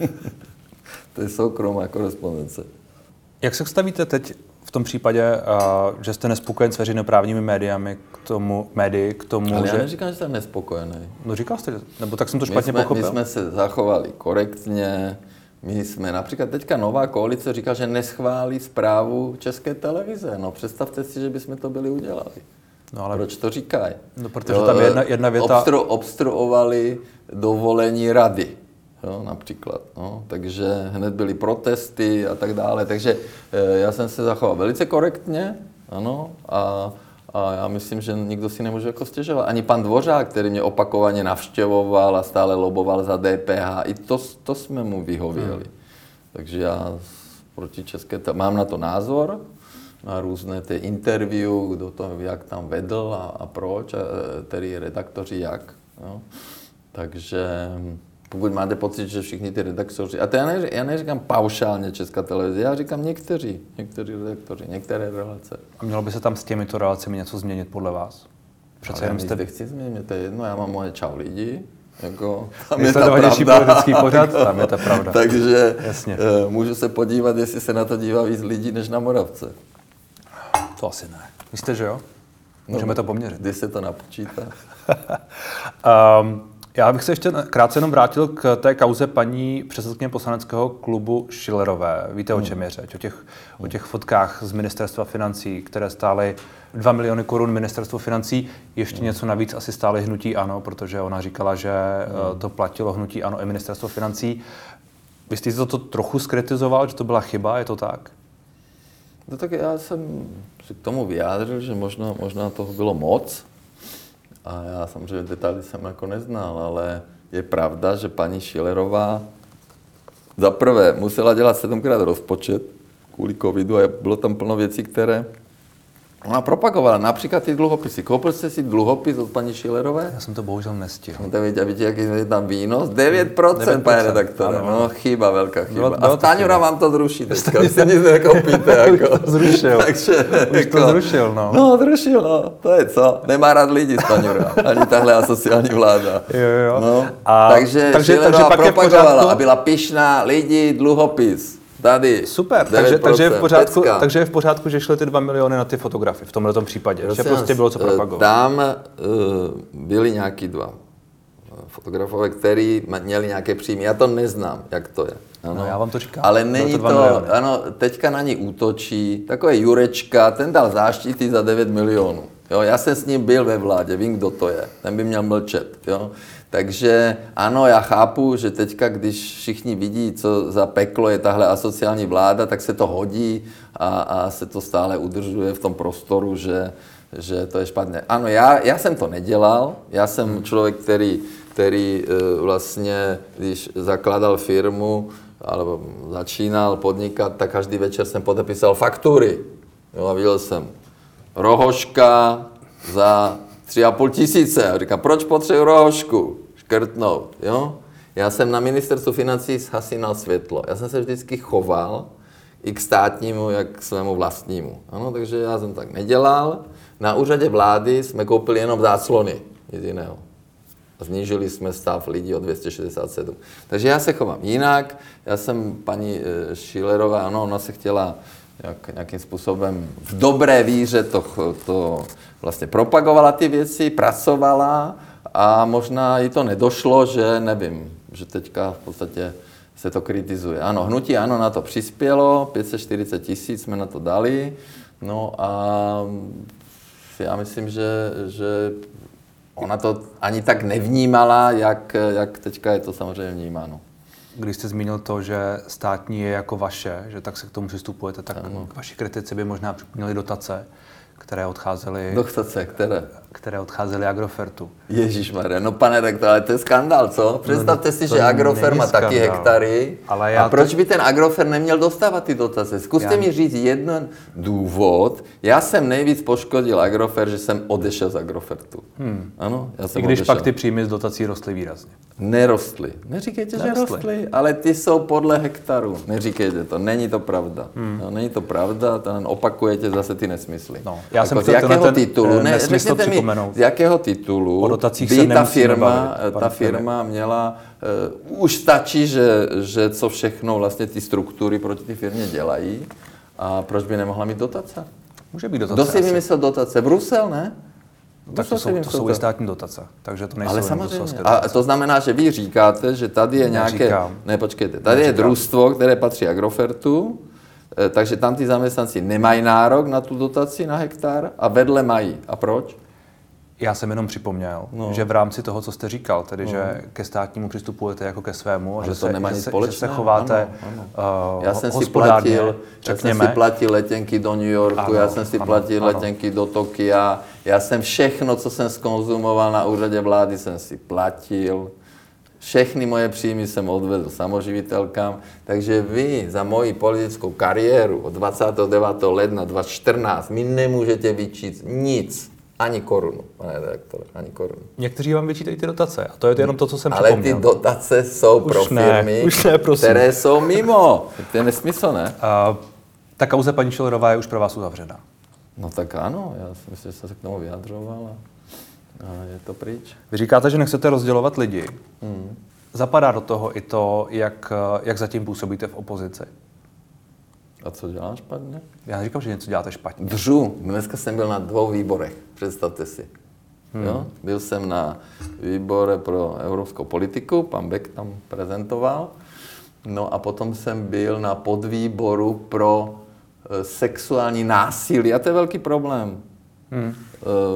to je soukromá korespondence. Jak se stavíte teď v tom případě, uh, že jste nespokojen s veřejnoprávními médiami k tomu, médii, k tomu, Ale já že... neříkám, že jsem nespokojený. No říkal jste, nebo tak jsem to špatně my jsme, pochopil. My jsme se zachovali korektně, my jsme, například teďka nová koalice říká, že neschválí zprávu České televize. No představte si, že bychom to byli udělali. No ale... Proč to říkají? No protože jo, tam je jedna, jedna věta... Obstru, obstruovali dovolení rady jo, například. No. Takže hned byly protesty a tak dále. Takže e, já jsem se zachoval velice korektně, ano, a, a já myslím, že nikdo si nemůže jako stěžovat. Ani pan Dvořák, který mě opakovaně navštěvoval a stále loboval za DPH, i to, to jsme mu vyhověli. Hmm. Takže já proti české, mám na to názor, na různé ty interview, kdo to jak tam vedl a, a proč, a, tedy redaktoři jak. Jo. Takže pokud máte pocit, že všichni ty redaktoři, a to já, neříkám, já neříkám paušálně Česká televize, já říkám někteří, někteří redaktoři, některé relace. A mělo by se tam s těmito relacemi něco změnit podle vás? Přece jenom jste... chci změnit, to je jedno, já mám moje čau lidi, jako, tam je ta politický pořad, tam je ta pravda. Takže Jasně. Uh, můžu se podívat, jestli se na to dívá víc lidí než na Moravce. To asi ne. Myslíte, že jo? Můžeme no, to poměřit. Kdy se to napočítá? um, Já bych se ještě krátce jenom vrátil k té kauze paní předsedkyně poslaneckého klubu Schillerové. Víte, o čem je řeč? O těch, o těch fotkách z ministerstva financí, které stály 2 miliony korun ministerstvo financí, ještě něco navíc asi stály hnutí ANO, protože ona říkala, že eh, to platilo hnutí ANO i ministerstvo financí. Vy jste to, to trochu skritizoval, že to byla chyba, je to tak? No tak já jsem si k tomu vyjádřil, že možná, možná toho bylo moc, a já samozřejmě detaily jsem jako neznal, ale je pravda, že paní Šilerová za prvé musela dělat sedmkrát rozpočet kvůli covidu a bylo tam plno věcí, které Ona propagovala například ty dluhopisy. Koupil jste si dluhopis od paní Šilerové? Já jsem to bohužel nestihl. To víte, víte, jaký je tam výnos? 9%, 9%. pane redaktore. Ano. No, chyba, velká chyba. Bylo, bylo a Staňura vám to zruší teďka. Vy se nic nekoupíte. Jako. to zrušil. Takže, Už jako, to zrušil, no. No, zrušil, no. To je co? Nemá rád lidi Staňura. Ani tahle asociální vláda. Jo, jo. No, a, takže, takže, takže propagovala a byla pišná lidi, dluhopis. Tady. Super, takže, takže, je v pořádku, takže je v pořádku, že šly ty 2 miliony na ty fotografie v tomhle případě. Prosím, že prostě bylo co propagovat. Tam uh, byly nějaký dva fotografové, který měli nějaké příjmy. Já to neznám, jak to je. Ano. No, já vám to říkám. Ale není to, to ano, teďka na ní útočí, takové Jurečka, ten dal záštity za 9 milionů. Jo, já jsem s ním byl ve vládě, vím, kdo to je. Ten by měl mlčet. Jo. Takže ano, já chápu, že teďka, když všichni vidí, co za peklo je tahle asociální vláda, tak se to hodí a, a se to stále udržuje v tom prostoru, že, že to je špatné. Ano, já, já jsem to nedělal, já jsem člověk, který, který e, vlastně, když zakládal firmu, alebo začínal podnikat, tak každý večer jsem podepisal faktury. Jo, a viděl jsem rohoška za tři a půl tisíce. A říkám, proč potřebuji rohošku? Škrtnout, jo? Já jsem na ministerstvu financí zhasínal světlo. Já jsem se vždycky choval i k státnímu, jak k svému vlastnímu. Ano, takže já jsem tak nedělal. Na úřadě vlády jsme koupili jenom záclony, nic jiného. A znížili jsme stav lidí o 267. Takže já se chovám jinak. Já jsem paní eh, Šilerová, ano, ona se chtěla jak, nějakým způsobem v dobré víře to, to vlastně propagovala ty věci, pracovala a možná jí to nedošlo, že nevím, že teďka v podstatě se to kritizuje. Ano, hnutí ano na to přispělo, 540 tisíc jsme na to dali, no a já myslím, že, že ona to ani tak nevnímala, jak, jak teďka je to samozřejmě vnímáno. Když jste zmínil to, že státní je jako vaše, že tak se k tomu přistupujete, tak ano. vaši kritici by možná připomněli dotace, které odcházely... Dotace, které? Které odcházely Agrofertu. Ježíš no pane rektor, ale to je skandál, co? Představte no, si, že Agrofer má taky hektary. Ale já a proč to... by ten Agrofer neměl dostávat ty dotace? Zkuste já... mi říct jeden důvod. Já jsem nejvíc poškodil Agrofer, že jsem odešel z Agrofertu. Hmm. Ano, já jsem I když odešel. pak ty příjmy z dotací rostly výrazně. Nerostly. Neříkejte, Nerostly. že rostly, ale ty jsou podle hektaru. Neříkejte to, není to pravda. Hmm. No, není to pravda, ten opakujete zase ty nesmysly. No, já jako jsem z jakého ten, titulu? Eh, ne, řekněte mi, z jakého titulu by ta firma, bavit, ta firma měla, uh, už stačí, že, že co všechno vlastně ty struktury proti ty firmě dělají a proč by nemohla mít dotace? Může být dotace. Kdo si vymyslel dotace? Brusel, ne? No, tak to jsou, to jsou i státní dotace, takže to nejsou Ale samozřejmě. A to znamená, že vy říkáte, že tady je nějaké... Neříkám. Ne, počkejte. Tady Neříkám. je družstvo, které patří Agrofertu, eh, takže tam ty zaměstnanci nemají nárok na tu dotaci na hektar a vedle mají. A proč? Já jsem jenom připomněl, no. že v rámci toho, co jste říkal, tedy no. že ke státnímu přistupujete jako ke svému, a že, to se, nemá že, že se chováte ano, ano. Uh, já jsem si platil, já jsem si platil letenky do New Yorku, ano, já jsem si ano, platil ano. letenky do Tokia, já jsem všechno, co jsem skonzumoval na úřadě vlády, jsem si platil. Všechny moje příjmy jsem odvedl samoživitelkám, takže vy za moji politickou kariéru od 29. ledna 2014 mi nemůžete vyčít nic. Ani korunu, pane redaktore, ani korunu. Někteří vám vyčítají ty dotace a to je jenom to, co jsem Ale připomněl. ty dotace jsou už pro ne, firmy, už ne, které jsou mimo. To je nesmysl, ne? Uh, ta kauze paní Šilerová je už pro vás uzavřena. No tak ano, já si myslím, že jsem se k tomu vyjadřoval a, a je to pryč. Vy říkáte, že nechcete rozdělovat lidi. Hmm. Zapadá do toho i to, jak, jak zatím působíte v opozici. A co dělám špatně? Já neříkám, že něco děláte špatně. Držu. Dneska jsem byl na dvou výborech, představte si. Hmm. Jo? Byl jsem na výbore pro evropskou politiku, pan Beck tam prezentoval. No a potom jsem byl na podvýboru pro e, sexuální násilí. A to je velký problém hmm.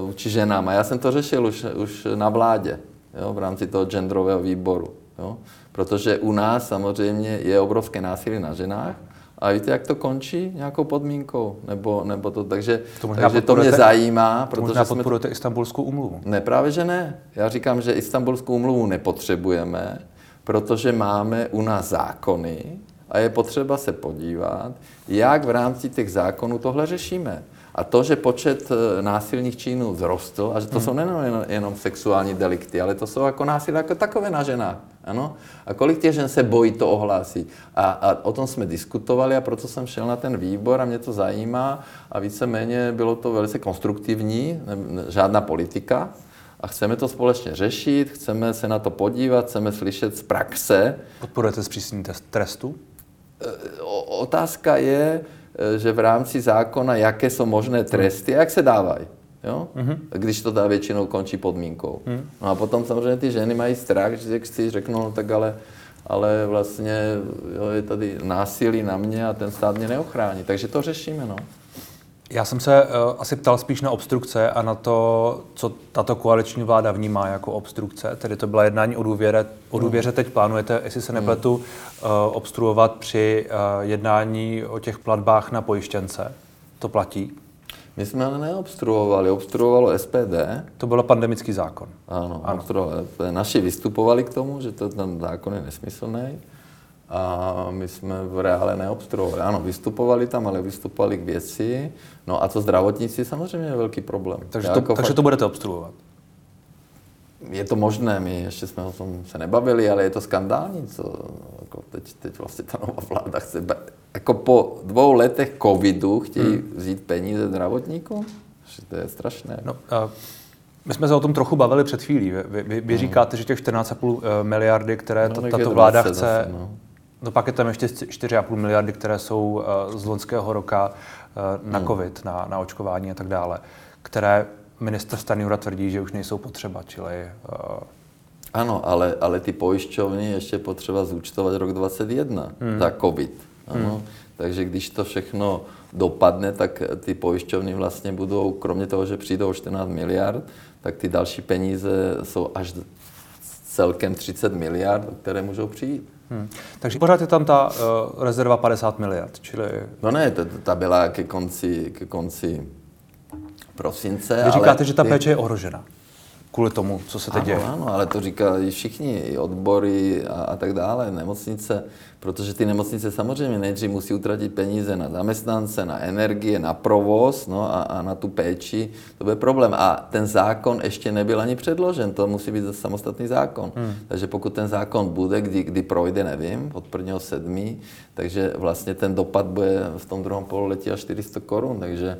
vůči ženám. A já jsem to řešil už, už na vládě, jo? v rámci toho genderového výboru. Jo? Protože u nás samozřejmě je obrovské násilí na ženách a víte, jak to končí? Nějakou podmínkou? Nebo, nebo to, takže to, takže to mě zajímá. Protože možná podporujete jsme... Istanbulskou umluvu. Ne, právě že ne. Já říkám, že Istanbulskou umluvu nepotřebujeme, protože máme u nás zákony a je potřeba se podívat, jak v rámci těch zákonů tohle řešíme. A to, že počet eh, násilných činů vzrostl, a že to hmm. jsou nejenom jenom sexuální delikty, ale to jsou jako násilí jako takové na ženách. Ano? A kolik těch žen se bojí to ohlásit? A, a o tom jsme diskutovali a proto jsem šel na ten výbor a mě to zajímá a víceméně bylo to velice konstruktivní, ne, ne, žádná politika. A chceme to společně řešit, chceme se na to podívat, chceme slyšet z praxe. Podporujete zpřísnění trestu? E, otázka je, e, že v rámci zákona, jaké jsou možné tresty a jak se dávají. Jo? Mm-hmm. Když to dá většinou končí podmínkou. Mm. No a potom samozřejmě ty ženy mají strach, že si řeknou, no tak ale, ale vlastně jo, je tady násilí na mě a ten stát mě neochrání. Takže to řešíme. No. Já jsem se uh, asi ptal spíš na obstrukce a na to, co tato koaliční vláda vnímá jako obstrukce. Tedy to byla jednání o důvěře. O důvěře teď plánujete, jestli se nepletu, uh, obstruovat při uh, jednání o těch platbách na pojištěnce. To platí? My jsme ale neobstruovali, obstruovalo SPD. To byl pandemický zákon. Ano, ano. Naši vystupovali k tomu, že to, ten zákon je nesmyslný a my jsme v reále neobstruovali. Ano, vystupovali tam, ale vystupovali k věci. No a to zdravotnictví samozřejmě je velký problém. Takže, to, jako takže fakt... to budete obstruovat? Je to možné, my ještě jsme o tom se nebavili, ale je to skandální, co jako teď, teď vlastně ta nová vláda chce. Jako po dvou letech covidu chtějí hmm. vzít peníze zdravotníkům? To je strašné. No, uh... My jsme se o tom trochu bavili před chvílí. Vy, vy, vy no. říkáte, že těch 14,5 eh, miliardy, které no, tato vláda chce, zase, no. No pak je tam ještě 4,5 miliardy, které jsou uh, z loňského roka uh, na hmm. COVID, na, na očkování a tak dále, které minister Stanjura tvrdí, že už nejsou potřeba, čili... Uh, ano, ale, ale ty pojišťovny ještě potřeba zúčtovat rok 2021 hmm. za COVID. Ano. Hmm. Takže když to všechno dopadne, tak ty pojišťovny vlastně budou, kromě toho, že přijdou 14 miliard, tak ty další peníze jsou až celkem 30 miliard, které můžou přijít. Hmm. Takže pořád je tam ta uh, rezerva 50 miliard, čili... No ne, ta, ta byla ke konci, ke konci prosince. Vy říkáte, ale že ta péče je ohrožena kvůli tomu, co se teď ano, děje. Ano, ale to říkají všichni, i odbory a, a tak dále, nemocnice, protože ty nemocnice samozřejmě nejdřív musí utratit peníze na zaměstnance, na energie, na provoz no, a, a na tu péči. To bude problém. A ten zákon ještě nebyl ani předložen, to musí být samostatný zákon. Hmm. Takže pokud ten zákon bude, kdy, kdy projde, nevím, od 1. 7. takže vlastně ten dopad bude v tom druhém pololetí až 400 korun, takže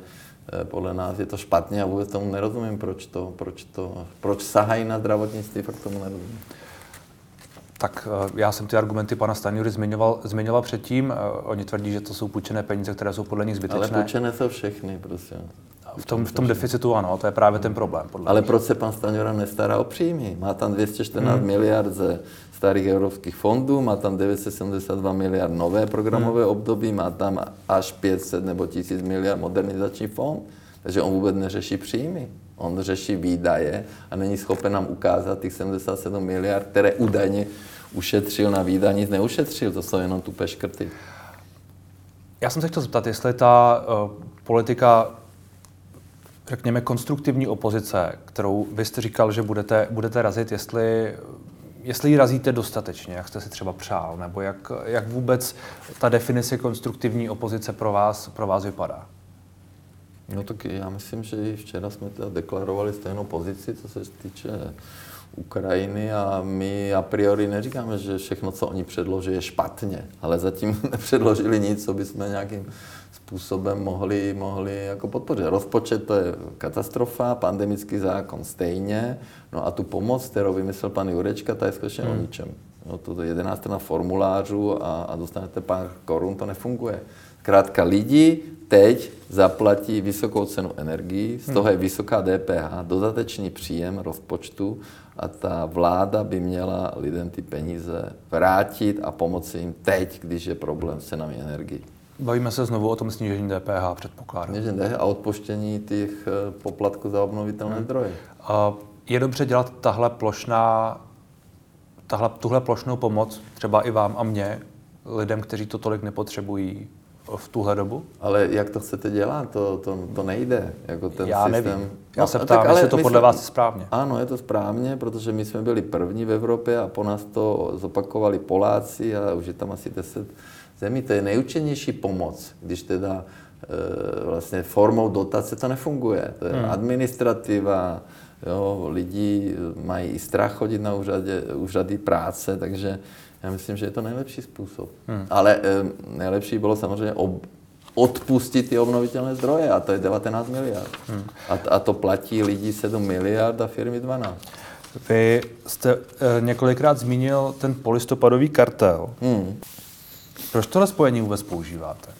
podle nás je to špatně a vůbec tomu nerozumím, proč to, proč to, proč sahají na zdravotnictví, proč tomu nerozumím. Tak eh, já jsem ty argumenty pana Stanjury zmiňoval, zmiňoval předtím. Eh, oni tvrdí, že to jsou půjčené peníze, které jsou podle nich zbytečné. Ale půjčené jsou všechny, prostě. V tom, v tom deficitu ano, to je právě ten problém. Podle Ale mě. proč se pan Stanjura nestará o příjmy? Má tam 214 hmm. miliard ze starých evropských fondů, má tam 972 miliard nové programové hmm. období, má tam až 500 nebo 1000 miliard modernizační fond, takže on vůbec neřeší příjmy. On řeší výdaje a není schopen nám ukázat těch 77 miliard, které údajně ušetřil na výdaje, nic neušetřil, to jsou jenom tupé škrty. Já jsem se chtěl zeptat, jestli ta uh, politika řekněme, konstruktivní opozice, kterou vy jste říkal, že budete, budete razit, jestli, jestli ji razíte dostatečně, jak jste si třeba přál, nebo jak, jak vůbec ta definice konstruktivní opozice pro vás, pro vás vypadá? No tak já myslím, že i včera jsme teda deklarovali stejnou pozici, co se týče Ukrajiny a my a priori neříkáme, že všechno, co oni předloží, je špatně, ale zatím nepředložili nic, co bychom nějakým způsobem mohli, mohli jako podpořit. Rozpočet to je katastrofa, pandemický zákon stejně, no a tu pomoc, kterou vymyslel pan Jurečka, ta je skutečně hmm. o ničem. No, to je 11 na formulářu a, a dostanete pár korun, to nefunguje. Krátka lidi teď zaplatí vysokou cenu energii, z toho je vysoká DPH, dodatečný příjem rozpočtu a ta vláda by měla lidem ty peníze vrátit a pomoci jim teď, když je problém s cenami energii. Bavíme se znovu o tom snížení DPH, předpokládám. Snížení DPH a odpoštění těch eh, poplatků za obnovitelné hmm. zdroje. A je dobře dělat tahle plošná, tahle, tuhle plošnou pomoc třeba i vám a mně, lidem, kteří to tolik nepotřebují v tuhle dobu? Ale jak to chcete dělat? To, to, to nejde. Jako ten Já systém... nevím. Já no, se ptám, tak, jestli to podle jsme... vás je správně. Ano, je to správně, protože my jsme byli první v Evropě a po nás to zopakovali Poláci a už je tam asi 10 zemí. To je nejúčinnější pomoc, když teda e, vlastně formou dotace to nefunguje. To je hmm. administrativa, jo, lidi mají i strach chodit na úřadě, úřady práce, takže já myslím, že je to nejlepší způsob. Hmm. Ale e, nejlepší bylo samozřejmě ob, odpustit ty obnovitelné zdroje a to je 19 miliard. Hmm. A, a to platí lidi 7 miliard a firmy 12. Vy jste e, několikrát zmínil ten polistopadový kartel. Hmm. Proč tohle spojení vůbec používáte?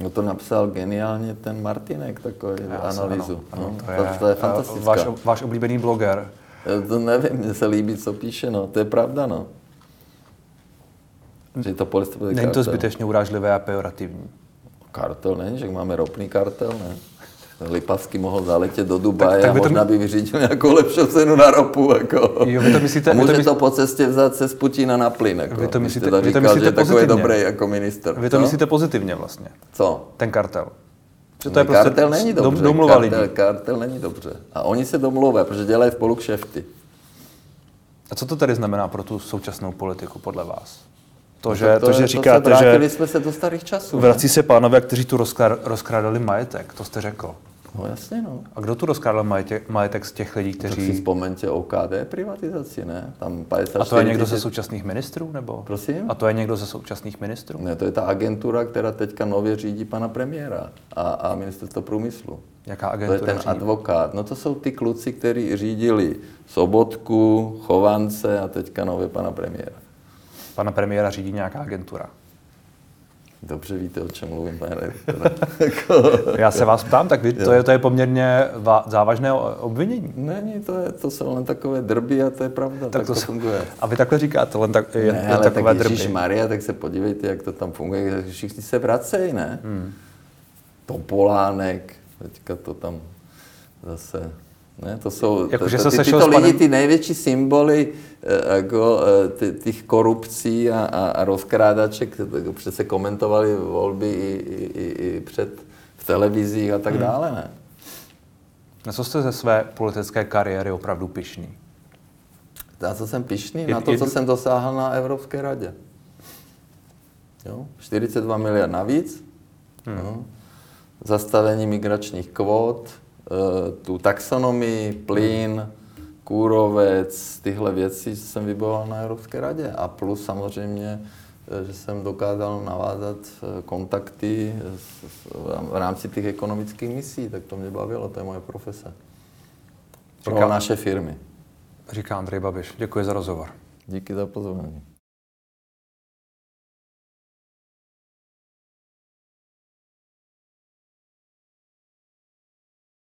No to napsal geniálně ten Martinek, takový analýzu. Ano, ano, no, to, je, to, to je fantastická. Váš, váš oblíbený bloger. To nevím, mně se líbí, co píše, no. To je pravda, no. Že to Není to zbytečně urážlivé a pejorativní. Kartel není, že máme ropný kartel, ne? Lipavský mohl zaletět do Dubaje tak, tak a možná by vyřídil nějakou lepší cenu na ropu. Jako. Jo, vy to myslíte, a může vy to, to po cestě vzat se z Putina na plyn. Jako. Vy to myslíte, říkal, vy to myslíte že pozitivně. takový dobrý jako minister. Vy to Co? myslíte pozitivně vlastně. Co? Ten kartel. Že to je prostě kartel není dobře. Domluva kartel, kartel není dobře. A oni se domluvají, protože dělají spolu kšefty. A co to tedy znamená pro tu současnou politiku podle vás? To, že, to, to, to že říkáte, to se že jsme se do starých časů. Vrací ne? se pánové, kteří tu rozkrádali majetek, to jste řekl. No jasně, no. A kdo tu rozkrádal majetek, majetek z těch lidí, kteří... Tak si vzpomeňte OKD privatizaci, ne? Tam 50, A to je někdo ze současných ministrů, nebo? Prosím? A to je někdo ze současných ministrů? Ne, to je ta agentura, která teďka nově řídí pana premiéra a, a ministerstvo průmyslu. Jaká agentura To je ten řídí? advokát. No to jsou ty kluci, kteří řídili Sobotku, Chovance a teďka nově pana premiéra. Pana premiéra řídí nějaká agentura? Dobře víte, o čem mluvím, pane Já se vás ptám, tak vy, to, je, to je poměrně závažné obvinění. Není, to, je, to jsou len takové drby a to je pravda, tak, tak to, to funguje. A vy takhle říkáte, len tak, je, ne, je ale takové tak drby. Maria, tak se podívejte, jak to tam funguje, všichni se vracejí, ne? Hmm. Topolánek, teďka to tam zase ne, to jsou jako, že se ty, tyto lidi, panem... ty největší symboly jako, těch korupcí a, a, a rozkrádaček, přece komentovali volby i, i, i před v televizích a tak hmm. dále, ne? Na co jste ze své politické kariéry opravdu pišný? Na co jsem pišný? Je, na to, je... co jsem dosáhl na Evropské radě. Jo? 42 miliard navíc. Hmm. Jo? Zastavení migračních kvót, tu taxonomii, plyn, kůrovec, tyhle věci jsem vybojoval na Evropské radě. A plus samozřejmě, eh, že jsem dokázal navázat eh, kontakty v rámci těch ekonomických misí, tak to mě bavilo, to je moje profese. Pro Říká, naše firmy. Říká Andrej Babiš. Děkuji za rozhovor. Díky za pozvání.